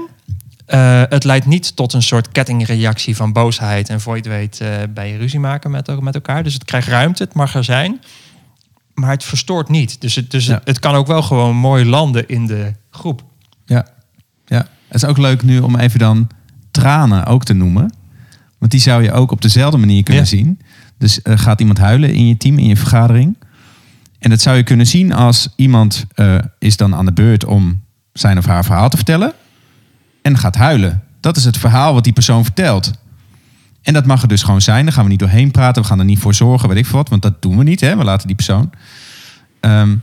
Eh, het leidt niet tot een soort kettingreactie van boosheid. En voor je het weet eh, bij je ruzie maken met, met elkaar. Dus het krijgt ruimte, het mag er zijn. Maar het verstoort niet. Dus, het, dus Ja. het, het kan ook wel gewoon mooi landen in de groep. Ja, ja. Het is ook leuk nu om even dan tranen ook te noemen. Want die zou je ook op dezelfde manier kunnen Ja. zien. Dus eh, gaat iemand huilen in je team, in je vergadering. En dat zou je kunnen zien als iemand eh, is dan aan de beurt om zijn of haar verhaal te vertellen. En gaat huilen. Dat is het verhaal wat die persoon vertelt. En dat mag er dus gewoon zijn. Daar gaan we niet doorheen praten. We gaan er niet voor zorgen, weet ik veel wat. Want dat doen we niet. Hè? We laten die persoon. Ehm,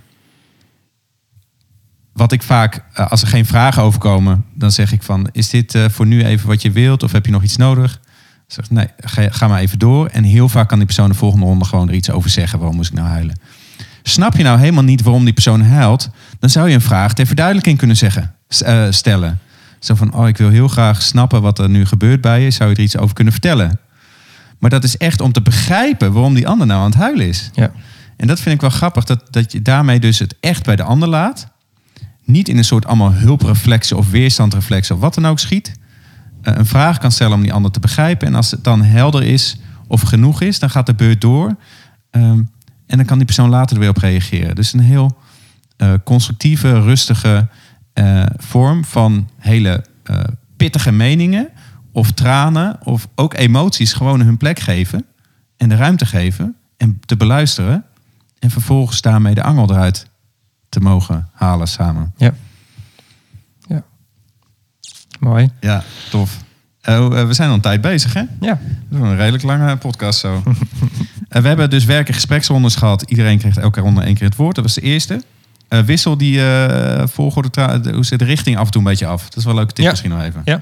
wat ik vaak, eh, als er geen vragen overkomen, dan zeg ik van, is dit eh, voor nu even wat je wilt of heb je nog iets nodig? Zegt nee, ga, ga maar even door. En heel vaak kan die persoon de volgende ronde gewoon er iets over zeggen. Waarom moest ik nou huilen? Snap je nou helemaal niet waarom die persoon huilt? Dan zou je een vraag ter verduidelijking kunnen zeggen, eh, stellen. Zo van, oh, ik wil heel graag snappen wat er nu gebeurt bij je. Zou je er iets over kunnen vertellen? Maar dat is echt om te begrijpen waarom die ander nou aan het huilen is. Ja. En dat vind ik wel grappig, dat, dat je daarmee dus het echt bij de ander laat. Niet in een soort allemaal hulpreflexen of weerstandreflexen of wat dan ook schiet. Eh, een vraag kan stellen om die ander te begrijpen. En als het dan helder is of genoeg is, dan gaat de beurt door. Ehm, en dan kan die persoon later er weer op reageren. Dus een heel eh, constructieve, rustige eh, vorm van hele eh, pittige meningen of tranen of ook emoties gewoon hun plek geven en de ruimte geven en te beluisteren en vervolgens daarmee de angel eruit te mogen halen samen. Ja. ja. Mooi. Ja, tof. Oh, eh, we zijn al een tijd bezig, hè? Ja. Dat is een redelijk lange podcast zo. [LAUGHS] Eh, we hebben dus werken gespreksrondes gehad. Iedereen kreeg elke ronde één keer het woord. Dat was de eerste. Eh, wissel die eh, volgorde, hoe zit de richting af en toe een beetje af. Dat is wel een leuke tip Ja. misschien nog even. Ja.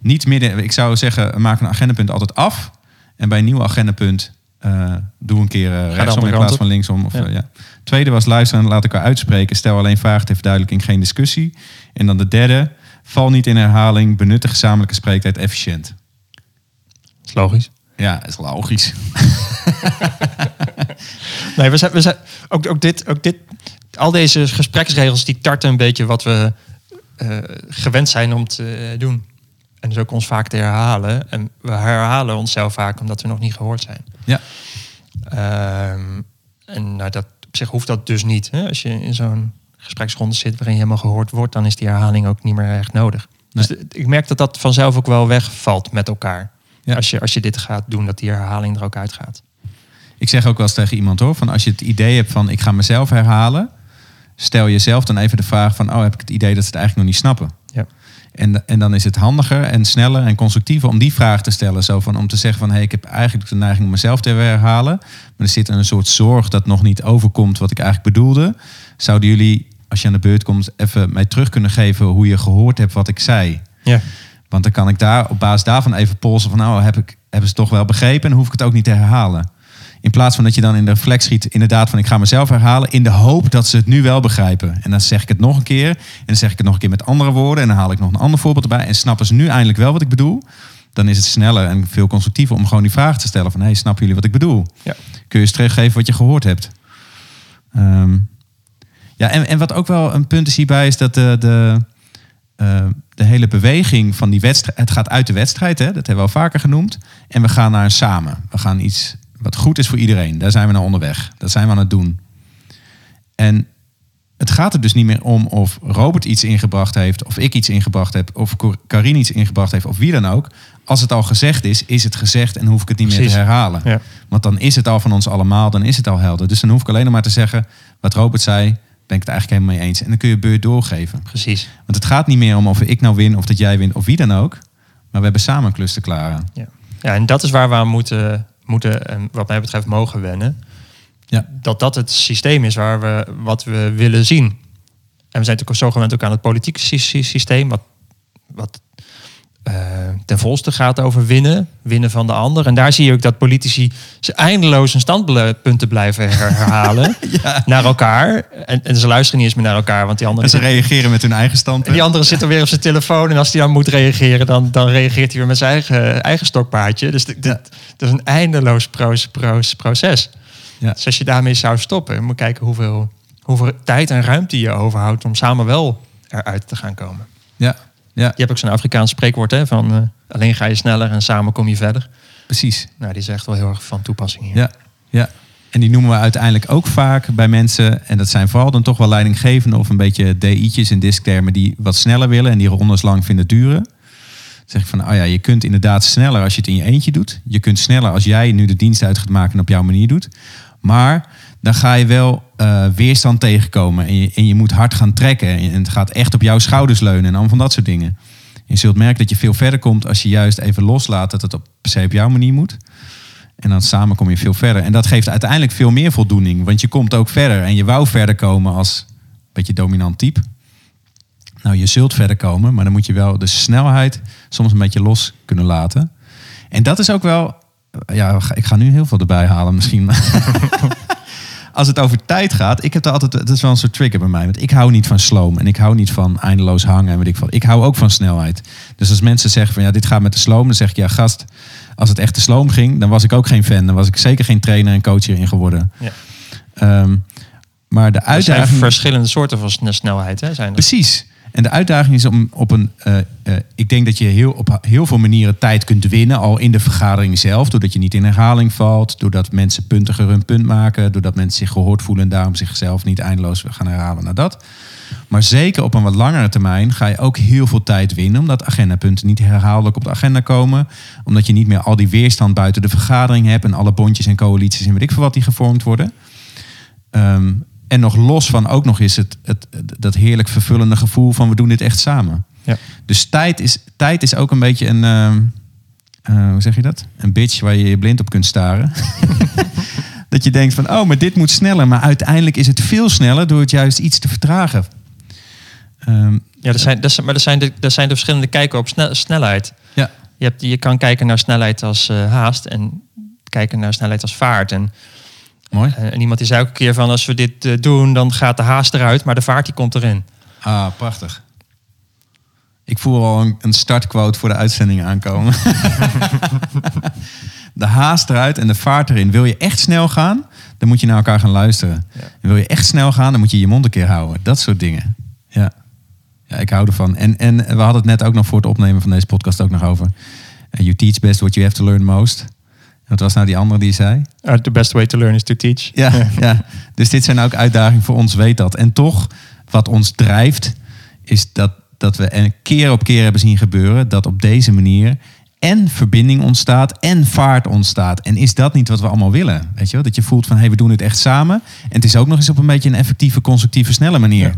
Niet midden, ik zou zeggen, maak een agendapunt altijd af. En bij een nieuw agendapunt eh, doe een keer rechtsom in plaats van linksom. Of, Ja. ja. Tweede was luisteren en laat elkaar uitspreken. Stel alleen vragen ter verduidelijking, geen discussie. En dan de derde, val niet in herhaling. Benut de gezamenlijke spreektijd efficiënt. is logisch. Ja, is logisch. [LAUGHS] Nee, we zijn, we zijn ook, ook, dit, ook dit, al deze gespreksregels die tarten een beetje wat we eh, gewend zijn om te eh, doen. En dus ook ons vaak te herhalen. En we herhalen onszelf vaak omdat we nog niet gehoord zijn. Ja. Ehm, en nou, dat, op zich hoeft dat dus niet. Hè? Als je in zo'n gespreksronde zit waarin je helemaal gehoord wordt, dan is die herhaling ook niet meer echt nodig. Dus ik merk dat dat vanzelf ook wel wegvalt met elkaar. Ja. Als, je, als je dit gaat doen, dat die herhaling er ook uitgaat. Ik zeg ook wel eens tegen iemand hoor, van als je het idee hebt van ik ga mezelf herhalen, stel jezelf dan even de vraag van, oh heb ik het idee dat ze het eigenlijk nog niet snappen. Ja. En, en dan is het handiger en sneller en constructiever om die vraag te stellen. Zo van om te zeggen van hé, hey, ik heb eigenlijk de neiging om mezelf te herhalen. Maar er zit een soort zorg dat nog niet overkomt wat ik eigenlijk bedoelde. Zouden jullie, als je aan de beurt komt, even mij terug kunnen geven hoe je gehoord hebt wat ik zei? Ja. Want dan kan ik daar op basis daarvan even polsen van nou, heb ik, hebben ze het toch wel begrepen en hoef ik het ook niet te herhalen. In plaats van dat je dan in de reflex schiet, inderdaad, van ik ga mezelf herhalen. In de hoop dat ze het nu wel begrijpen. En dan zeg ik het nog een keer. En dan zeg ik het nog een keer met andere woorden. En dan haal ik nog een ander voorbeeld erbij. En snappen ze nu eindelijk wel wat ik bedoel. Dan is het sneller en veel constructiever om gewoon die vraag te stellen: van hey, snappen jullie wat ik bedoel? Ja. Kun je eens teruggeven wat je gehoord hebt? Ehm, ja, en, en wat ook wel een punt is hierbij, is dat de, de, uh, de hele beweging van die wedstrijd. Het gaat uit de wedstrijd, hè? dat hebben we al vaker genoemd. En we gaan naar een samen. We gaan iets wat goed is voor iedereen. Daar zijn we naar onderweg. Dat zijn we aan het doen. En het gaat er dus niet meer om of Robert iets ingebracht heeft, of ik iets ingebracht heb, of Karin iets ingebracht heeft, of wie dan ook. Als het al gezegd is, is het gezegd en hoef ik het niet meer te herhalen. Ja. Want dan is het al van ons allemaal, dan is het al helder. Dus dan hoef ik alleen nog maar te zeggen, wat Robert zei, ben ik het eigenlijk helemaal mee eens. En dan kun je beurt doorgeven. Precies. Want het gaat niet meer om of ik nou win, of dat jij wint, of wie dan ook. Maar we hebben samen een klus te klaren. Ja. ja, en dat is waar we aan moeten moeten, en wat mij betreft, mogen wennen. Ja. Dat dat het systeem is waar we, wat we willen zien. En we zijn natuurlijk zo gewend ook aan het politieke systeem, wat, wat uh, ten volste gaat over winnen, winnen van de ander. En daar zie je ook dat politici ze eindeloos een standpunten blijven herhalen [LAUGHS] ja. naar elkaar. En, en, ze luisteren niet eens meer naar elkaar, want die anderen... En ze reageren met hun eigen standpunt. En die andere zitten weer op zijn telefoon en als hij dan moet reageren, dan, dan reageert hij weer met zijn eigen, eigen stokpaardje. Dus dit, ja. is een eindeloos proces. Ja. Dus als je daarmee zou stoppen, moet kijken hoeveel, hoeveel tijd en ruimte je overhoudt om samen wel eruit te gaan komen. Ja, ja. Je hebt ook zo'n Afrikaans spreekwoord hè, van uh, alleen ga je sneller en samen kom je verder. Precies. Nou, die is echt wel heel erg van toepassing hier. Ja, ja. En die noemen we uiteindelijk ook vaak bij mensen. En dat zijn vooral dan toch wel leidinggevenden of een beetje DI'tjes in disktermen die wat sneller willen en die rondes lang vinden duren. Dan zeg ik van, oh ja, je kunt inderdaad sneller als je het in je eentje doet. Je kunt sneller als jij nu de dienst uit gaat maken en op jouw manier doet. Maar dan ga je wel uh, weerstand tegenkomen. En je, en je, moet hard gaan trekken. En het gaat echt op jouw schouders leunen en allemaal van dat soort dingen. Je zult merken dat je veel verder komt als je juist even loslaat dat het op, per se op jouw manier moet. En dan samen kom je veel verder. En dat geeft uiteindelijk veel meer voldoening. Want je komt ook verder. En je wou verder komen als een beetje dominant type. Nou, je zult verder komen, maar dan moet je wel de snelheid soms een beetje los kunnen laten. En dat is ook wel. Ja, ik ga nu heel veel erbij halen misschien. [LAUGHS] als het over tijd gaat, ik heb er altijd, het is wel een soort trigger bij mij. Want ik hou niet van sloom en ik hou niet van eindeloos hangen en weet ik wat. Ik hou ook van snelheid. Dus als mensen zeggen van ja, dit gaat met de sloom, dan zeg ik ja, gast, als het echt de sloom ging, dan was ik ook geen fan. Dan was ik zeker geen trainer en coach hierin geworden. Ja. Um, maar de uitdaging... Er zijn verschillende soorten van snelheid, hè? Zijn er? Precies. En de uitdaging is om op een. Uh, uh, ik denk dat je heel, op heel veel manieren tijd kunt winnen. Al in de vergadering zelf. Doordat je niet in herhaling valt. Doordat mensen puntiger hun punt maken. Doordat mensen zich gehoord voelen. En daarom zichzelf niet eindeloos gaan herhalen naar dat. Maar zeker op een wat langere termijn ga je ook heel veel tijd winnen. Omdat agendapunten niet herhaaldelijk op de agenda komen. Omdat je niet meer al die weerstand buiten de vergadering hebt. En alle bondjes en coalities en weet ik veel wat die gevormd worden. Um, en nog los van ook nog eens het, het, dat heerlijk vervullende gevoel van we doen dit echt samen. Ja. Dus tijd is, tijd is ook een beetje een, uh, uh, hoe zeg je dat? Een bitch waar je je blind op kunt staren. [LAUGHS] dat je denkt van, oh, maar dit moet sneller. Maar uiteindelijk is het veel sneller door het juist iets te vertragen. Um, ja, er zijn, er zijn, maar er zijn, de, er zijn de verschillende kijken op snel, snelheid. Ja. Je, hebt, je kan kijken naar snelheid als uh, haast en kijken naar snelheid als vaart. En Mooi. En iemand die zei ook een keer van als we dit uh, doen, dan gaat de haast eruit, maar de vaart die komt erin. Ah, prachtig. Ik voel al een, een startquote voor de uitzending aankomen. [LAUGHS] de haast eruit en de vaart erin. Wil je echt snel gaan, dan moet je naar elkaar gaan luisteren. Ja. En wil je echt snel gaan, dan moet je je mond een keer houden. Dat soort dingen. Ja, ja ik hou ervan. En, en we hadden het net ook nog voor het opnemen van deze podcast ook nog over. Uh, you teach best what you have to learn most. Wat was nou die andere die zei? Uh, the best way to learn is to teach. Ja, [LAUGHS] ja, dus dit zijn ook uitdagingen voor ons, weet dat. En toch, wat ons drijft, is dat, dat we een keer op keer hebben zien gebeuren... dat op deze manier en verbinding ontstaat en vaart ontstaat. En is dat niet wat we allemaal willen? Weet je wel? Dat je voelt van, hé, hey, we doen het echt samen. En het is ook nog eens op een beetje een effectieve, constructieve, snelle manier.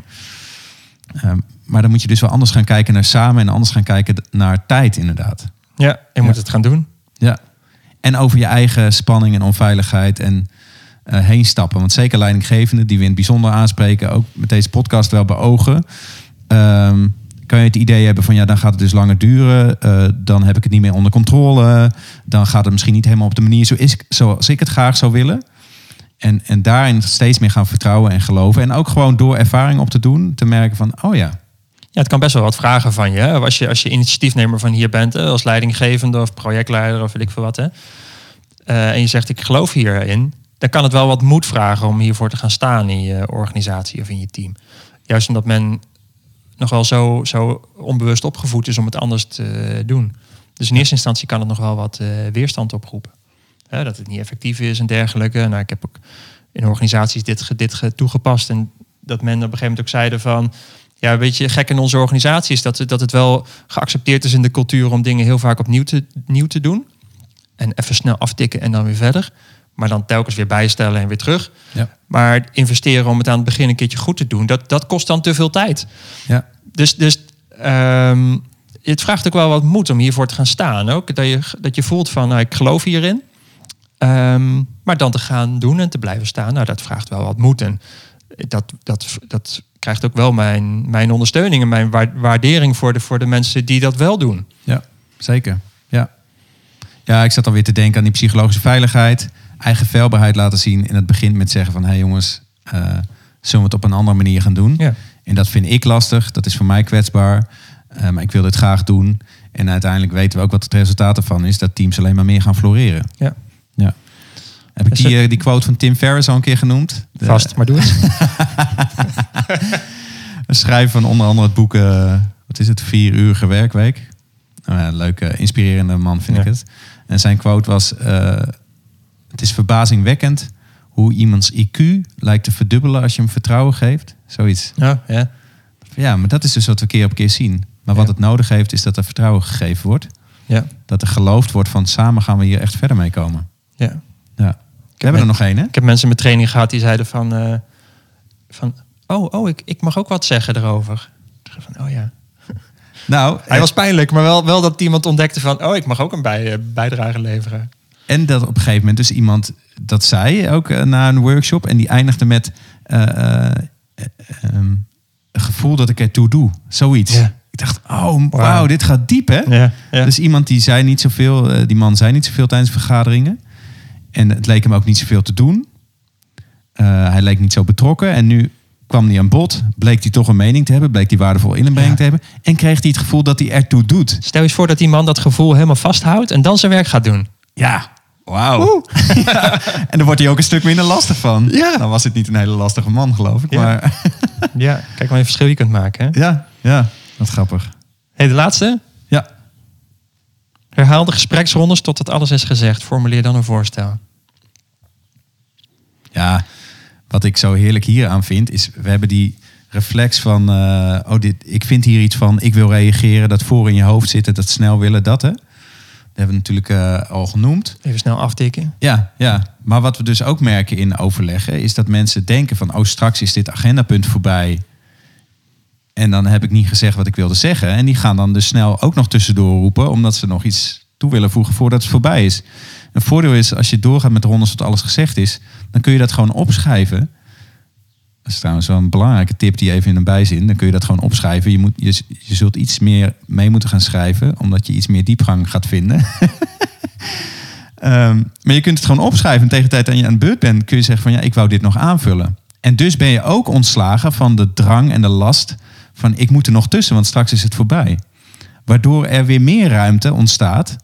Ehm, maar dan moet je dus wel anders gaan kijken naar samen en anders gaan kijken naar tijd, inderdaad. Ja, je moet het gaan doen. Ja. En over je eigen spanning en onveiligheid en uh, heen stappen. Want zeker leidinggevenden, die we in het bijzonder aanspreken, ook met deze podcast wel beogen. Um, kan je het idee hebben van ja, dan gaat het dus langer duren. Uh, dan heb ik het niet meer onder controle. Dan gaat het misschien niet helemaal op de manier zo is, zoals ik het graag zou willen. En, en daarin steeds meer gaan vertrouwen en geloven. En ook gewoon door ervaring op te doen, te merken van, oh ja. Ja, het kan best wel wat vragen van je. Als je, als je initiatiefnemer van hier bent, als leidinggevende of projectleider of weet ik veel wat. Hè. Uh, en je zegt, ik geloof hierin. Dan kan het wel wat moed vragen om hiervoor te gaan staan in je organisatie of in je team. Juist omdat men nog wel zo, zo onbewust opgevoed is om het anders te doen. Dus in eerste instantie kan het nog wel wat uh, weerstand oproepen. dat het niet effectief is en dergelijke. Nou, ik heb ook in organisaties dit, dit toegepast. En dat men op een gegeven moment ook zeiden van... Ja, weet je, gek in onze organisatie is dat, dat het wel geaccepteerd is in de cultuur... om dingen heel vaak opnieuw te, nieuw te doen. En even snel aftikken en dan weer verder. Maar dan telkens weer bijstellen en weer terug. Ja. Maar investeren om het aan het begin een keertje goed te doen, dat, dat kost dan te veel tijd. Ja. Dus, dus um, het vraagt ook wel wat moed om hiervoor te gaan staan. Ook dat je, dat je voelt van, nou, ik geloof hierin. Um, maar dan te gaan doen en te blijven staan, nou, dat vraagt wel wat moed. En dat, dat, dat krijgt ook wel mijn, mijn ondersteuning en mijn waardering voor de, voor de mensen die dat wel doen. Ja, zeker. Ja. ja, ik zat alweer te denken aan die psychologische veiligheid eigen veilbaarheid laten zien. En het begint met zeggen van, hé hey jongens, uh, zullen we het op een andere manier gaan doen? Ja. En dat vind ik lastig, dat is voor mij kwetsbaar. Uh, maar ik wil dit graag doen. En uiteindelijk weten we ook wat het resultaat ervan is. Dat teams alleen maar meer gaan floreren. Ja. ja. Heb ik die, uh, die quote van Tim Ferriss al een keer genoemd? De, Vast, maar doe het. [LAUGHS] een schrijver van onder andere het boek, wat is het, vier uurige werkweek. Nou ja, leuke, inspirerende man vind ik het. En zijn quote was, het is verbazingwekkend hoe iemands IQ lijkt te verdubbelen als je hem vertrouwen geeft. Zoiets. Ja, ja. ja maar dat is dus wat we keer op keer zien. Maar wat het nodig heeft, is dat er vertrouwen gegeven wordt. Ja. Dat er geloofd wordt van samen gaan we hier echt verder mee komen. Ja. ja. We hebben er nog één, hè? Ik heb mensen met training gehad die zeiden van... Uh, van oh, oh ik, ik mag ook wat zeggen erover. Van, oh ja. [LAUGHS] Nou, hij was pijnlijk, maar wel, wel dat iemand ontdekte van... oh, ik mag ook een bij, eh, bijdrage leveren. En dat op een gegeven moment dus iemand dat zei, ook uh, na een workshop. En die eindigde met um, een gevoel dat ik ertoe doe. Zoiets. Ik dacht, oh wauw, dit gaat diep hè. Ja, ja. Dus iemand die zei niet zoveel, die man zei niet zoveel tijdens vergaderingen. En het leek hem ook niet zoveel te doen. hij leek niet zo betrokken. En nu kwam hij aan bod, bleek hij toch een mening te hebben, bleek hij waardevol inbreng ja. te hebben. En kreeg hij het gevoel dat hij ertoe doet. Stel je eens voor dat die man dat gevoel helemaal vasthoudt en dan zijn werk gaat doen. Ja, Wauw. [LAUGHS] En dan wordt hij ook een stuk minder lastig van. Ja. Dan was het niet een hele lastige man, geloof ik. Ja, maar... [LAUGHS] ja. kijk maar een verschil je kunt maken. Hè? Ja, ja, wat grappig. hey, de laatste? Herhaal de gespreksrondes totdat alles is gezegd. Formuleer dan een voorstel. Ja, wat ik zo heerlijk hier aan vind, is we hebben die reflex van, uh, oh, dit, ik vind hier iets van, ik wil reageren, dat voor in je hoofd zitten, dat snel willen, dat hè hebben we natuurlijk uh, al genoemd. Even snel aftikken. Ja, ja, maar wat we dus ook merken in overleggen... is dat mensen denken van... oh, straks is dit agendapunt voorbij... en dan heb ik niet gezegd wat ik wilde zeggen. En die gaan dan dus snel ook nog tussendoor roepen... omdat ze nog iets toe willen voegen voordat het voorbij is. Een voordeel is, als je doorgaat met de rondes tot alles gezegd is... dan kun je dat gewoon opschrijven... Dat is trouwens wel een belangrijke tip die even in een bijzin. Dan kun je dat gewoon opschrijven. Je, moet, je, zult iets meer mee moeten gaan schrijven, omdat je iets meer diepgang gaat vinden. um, [LAUGHS] maar je kunt het gewoon opschrijven. En tegen de tijd dat je aan de beurt bent, kun je zeggen van ja, ik wou dit nog aanvullen. En dus ben je ook ontslagen van de drang en de last van ik moet er nog tussen, want straks is het voorbij. Waardoor er weer meer ruimte ontstaat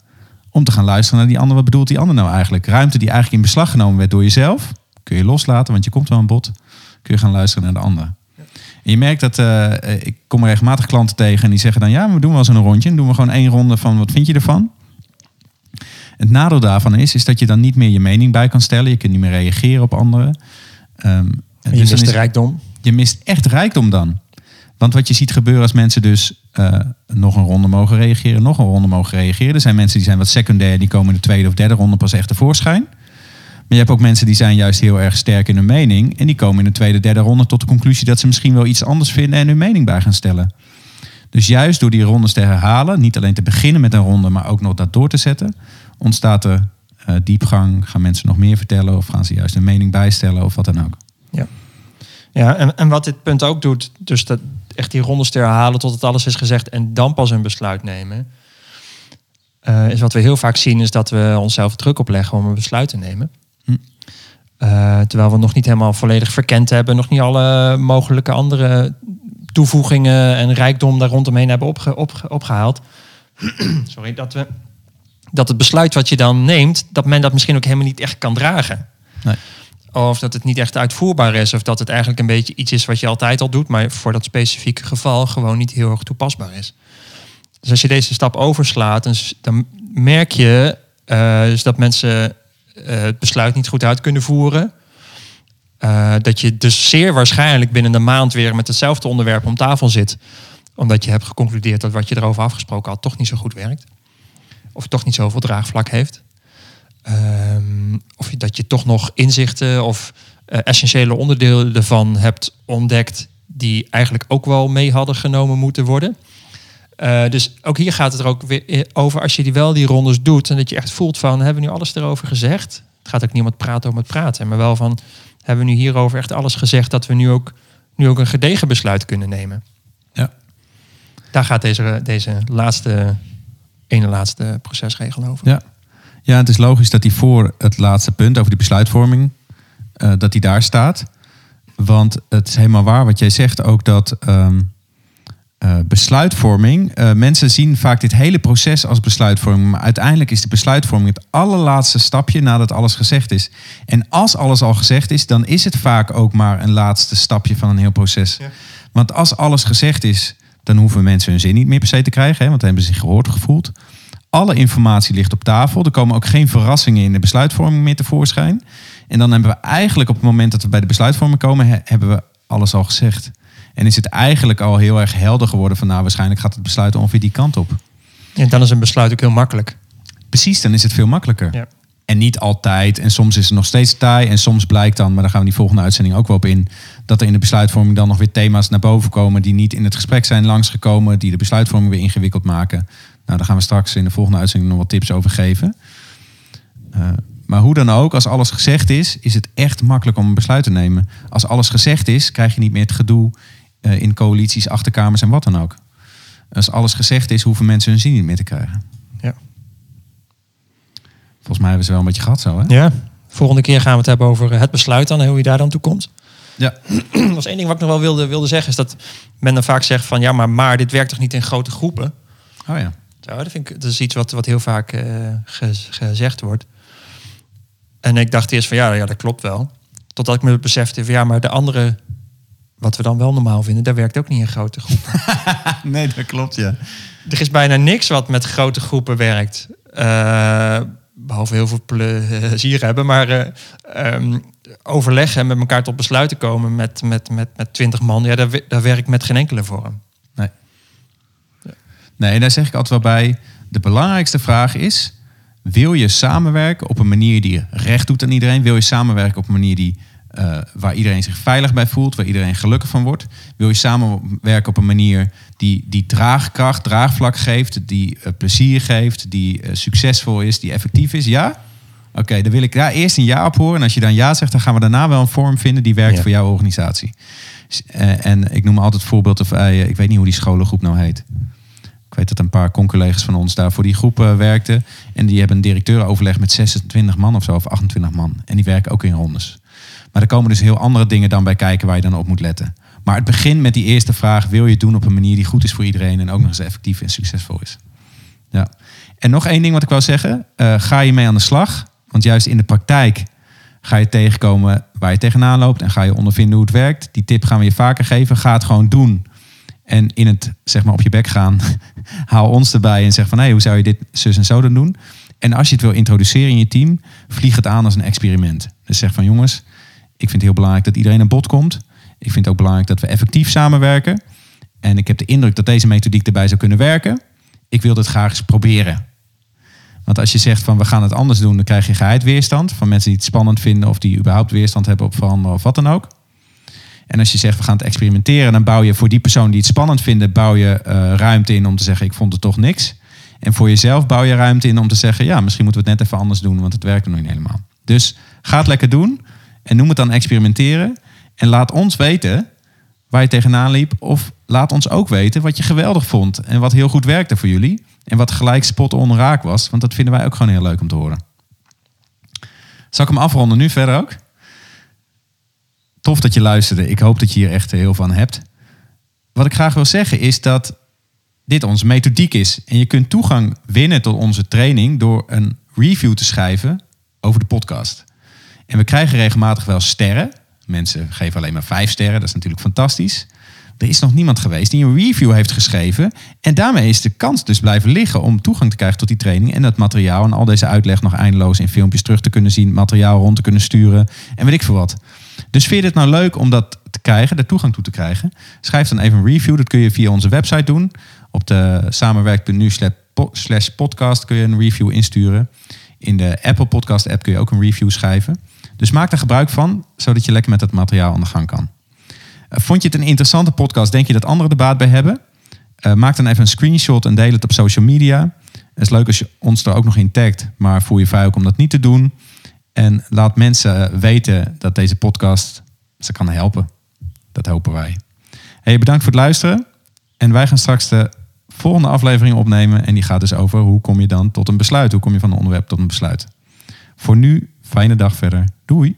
om te gaan luisteren naar die ander. Wat bedoelt die ander nou eigenlijk? Ruimte die eigenlijk in beslag genomen werd door jezelf, kun je loslaten, want je komt wel aan bod kun je gaan luisteren naar de ander. En je merkt dat, uh, ik kom regelmatig klanten tegen en die zeggen dan, ja, we doen wel eens een rondje. En doen we gewoon één ronde van, wat vind je ervan? Het nadeel daarvan is, is dat je dan niet meer je mening bij kan stellen. Je kunt niet meer reageren op anderen. Um, je dus mist de rijkdom. Je mist echt rijkdom dan. Want wat je ziet gebeuren als mensen dus eh, nog een ronde mogen reageren, nog een ronde mogen reageren. Er zijn mensen die zijn wat secundair, die komen in de tweede of derde ronde pas echt tevoorschijn. Maar je hebt ook mensen die zijn juist heel erg sterk in hun mening. En die komen in de tweede, derde ronde tot de conclusie dat ze misschien wel iets anders vinden en hun mening bij gaan stellen. Dus juist door die rondes te herhalen, niet alleen te beginnen met een ronde, maar ook nog dat door te zetten, ontstaat er uh, diepgang. Gaan mensen nog meer vertellen of gaan ze juist hun mening bijstellen of wat dan ook. Ja, ja en, en wat dit punt ook doet, dus dat echt die rondes te herhalen tot het alles is gezegd en dan pas een besluit nemen. Uh, is wat we heel vaak zien, is dat we onszelf druk opleggen om een besluit te nemen. Hm. Uh, terwijl we nog niet helemaal volledig verkend hebben, nog niet alle mogelijke andere toevoegingen en rijkdom daar rondomheen hebben opge, opge, opgehaald. [CLEARS THROAT] Sorry, dat, we, dat het besluit wat je dan neemt, dat men dat misschien ook helemaal niet echt kan dragen. Nee. Of dat het niet echt uitvoerbaar is, of dat het eigenlijk een beetje iets is wat je altijd al doet, maar voor dat specifieke geval gewoon niet heel erg toepasbaar is. Dus als je deze stap overslaat, dan merk je uh, dus dat mensen uh, het besluit niet goed uit kunnen voeren. Uh, dat je dus zeer waarschijnlijk binnen een maand weer met hetzelfde onderwerp om tafel zit. Omdat je hebt geconcludeerd dat wat je erover afgesproken had toch niet zo goed werkt. Of toch niet zoveel draagvlak heeft. Uh, of dat je toch nog inzichten of uh, essentiële onderdelen ervan hebt ontdekt. die eigenlijk ook wel mee hadden genomen moeten worden. Uh, dus ook hier gaat het er ook weer over als je die wel die rondes doet. en dat je echt voelt van: hebben we nu alles erover gezegd? Het gaat ook het praten om het praten, maar wel van hebben we nu hierover echt alles gezegd dat we nu ook, nu ook een gedegen besluit kunnen nemen. Ja. Daar gaat deze, deze laatste, ene laatste procesregel over. Ja. Ja, het is logisch dat die voor het laatste punt over die besluitvorming, uh, dat die daar staat. Want het is helemaal waar wat jij zegt ook dat um, uh, besluitvorming. Uh, mensen zien vaak dit hele proces als besluitvorming. Maar uiteindelijk is de besluitvorming het allerlaatste stapje nadat alles gezegd is. En als alles al gezegd is, dan is het vaak ook maar een laatste stapje van een heel proces. Ja. Want als alles gezegd is, dan hoeven mensen hun zin niet meer per se te krijgen. Hè, want dan hebben ze zich gehoord gevoeld. Alle informatie ligt op tafel. Er komen ook geen verrassingen in de besluitvorming meer tevoorschijn. En dan hebben we eigenlijk op het moment dat we bij de besluitvorming komen, hebben we alles al gezegd. En is het eigenlijk al heel erg helder geworden van nou waarschijnlijk gaat het besluit ongeveer die kant op. En dan is een besluit ook heel makkelijk. Precies, dan is het veel makkelijker. Ja. En niet altijd. En soms is het nog steeds taai. En soms blijkt dan, maar daar gaan we die volgende uitzending ook wel op in, dat er in de besluitvorming dan nog weer thema's naar boven komen die niet in het gesprek zijn langsgekomen, die de besluitvorming weer ingewikkeld maken. Nou, daar gaan we straks in de volgende uitzending nog wat tips over geven. Uh, maar hoe dan ook, als alles gezegd is, is het echt makkelijk om een besluit te nemen. Als alles gezegd is, krijg je niet meer het gedoe uh, in coalities, achterkamers en wat dan ook. Als alles gezegd is, hoeven mensen hun zin niet meer te krijgen. Ja. Volgens mij hebben ze wel een beetje gehad zo, hè? Ja. Volgende keer gaan we het hebben over het besluit dan en hoe je daar dan toe komt. Ja. [CLEARS THROAT] Dat was één ding wat ik nog wel wilde, wilde zeggen, is dat men dan vaak zegt van ja, maar, maar dit werkt toch niet in grote groepen? Oh ja. Zo, dat, vind ik, dat is iets wat, wat heel vaak uh, gezegd wordt. En ik dacht eerst van ja, ja, dat klopt wel. Totdat ik me besefte van ja, maar de andere, wat we dan wel normaal vinden, dat werkt ook niet in grote groepen. [LAUGHS] nee, dat klopt ja. Er is bijna niks wat met grote groepen werkt. Uh, behalve heel veel plezier hebben, maar uh, um, overleggen en met elkaar tot besluiten komen met, met, met, met 20 man, ja, daar, daar werkt met geen enkele vorm. Nee. Daar zeg ik altijd wel bij. De belangrijkste vraag is: wil je samenwerken op een manier die recht doet aan iedereen? Wil je samenwerken op een manier die, uh, waar iedereen zich veilig bij voelt, waar iedereen gelukkig van wordt? Wil je samenwerken op een manier die, die draagkracht, draagvlak geeft, die uh, plezier geeft, die uh, succesvol is, die effectief is? Ja? Oké, okay, dan wil ik daar eerst een ja op horen. En als je dan ja zegt, dan gaan we daarna wel een vorm vinden die werkt ja. voor jouw organisatie. en ik noem altijd voorbeelden van, ik weet niet hoe die scholengroep nou heet. Ik weet dat een paar conculega's van ons daar voor die groep uh, werkten. En die hebben een directeurenoverleg met 26 man of zo, of 28 man. En die werken ook in rondes. Maar er komen dus heel andere dingen dan bij kijken waar je dan op moet letten. Maar het begint met die eerste vraag: wil je het doen op een manier die goed is voor iedereen en ook nog eens effectief en succesvol is? Ja. En nog één ding wat ik wil zeggen: uh, ga je mee aan de slag? Want juist in de praktijk ga je tegenkomen waar je tegenaan loopt en ga je ondervinden hoe het werkt. Die tip gaan we je vaker geven. Ga het gewoon doen. En in het zeg maar op je bek gaan, [LAUGHS] haal ons erbij en zeg van hé, hey, hoe zou je dit zus en zo dan doen? En als je het wil introduceren in je team, vlieg het aan als een experiment. Dus zeg van jongens, ik vind het heel belangrijk dat iedereen aan bod komt. Ik vind het ook belangrijk dat we effectief samenwerken. En ik heb de indruk dat deze methodiek erbij zou kunnen werken. Ik wil dit graag eens proberen. Want als je zegt van we gaan het anders doen, dan krijg je geheid weerstand. Van mensen die het spannend vinden of die überhaupt weerstand hebben op veranderen of wat dan ook. En als je zegt we gaan het experimenteren, dan bouw je voor die persoon die het spannend vinden, bouw je eh, ruimte in om te zeggen ik vond het toch niks. En voor jezelf bouw je ruimte in om te zeggen ja, misschien moeten we het net even anders doen, want het werkt nog niet helemaal. Dus ga het lekker doen en noem het dan experimenteren. En laat ons weten waar je tegenaan liep. Of laat ons ook weten wat je geweldig vond en wat heel goed werkte voor jullie. En wat gelijk spot on raak was, want dat vinden wij ook gewoon heel leuk om te horen. Zal ik hem afronden nu verder ook? Tof dat je luisterde. Ik hoop dat je hier echt heel van hebt. Wat ik graag wil zeggen is dat dit onze methodiek is. En je kunt toegang winnen tot onze training door een review te schrijven over de podcast. En we krijgen regelmatig wel sterren. Mensen geven alleen maar vijf sterren. Dat is natuurlijk fantastisch. Er is nog niemand geweest die een review heeft geschreven. En daarmee is de kans dus blijven liggen om toegang te krijgen tot die training. En dat materiaal en al deze uitleg nog eindeloos in filmpjes terug te kunnen zien. Materiaal rond te kunnen sturen. En weet ik veel wat. Dus vind je het nou leuk om dat te krijgen, de toegang toe te krijgen? Schrijf dan even een review. Dat kun je via onze website doen. Op de samenwerk.nu slash podcast kun je een review insturen. In de Apple Podcast app kun je ook een review schrijven. Dus maak er gebruik van, zodat je lekker met het materiaal aan de gang kan. Eh, vond je het een interessante podcast? Denk je dat anderen er baat bij hebben? Uh, maak dan even een screenshot en deel het op social media. Het is leuk als je ons er ook nog in tagt, maar voel je vrij ook om dat niet te doen. En laat mensen weten dat deze podcast ze kan helpen. Dat hopen wij. Hey, bedankt voor het luisteren. En wij gaan straks de volgende aflevering opnemen. En die gaat dus over hoe kom je dan tot een besluit? Hoe kom je van een onderwerp tot een besluit? Voor nu, fijne dag verder. Doei!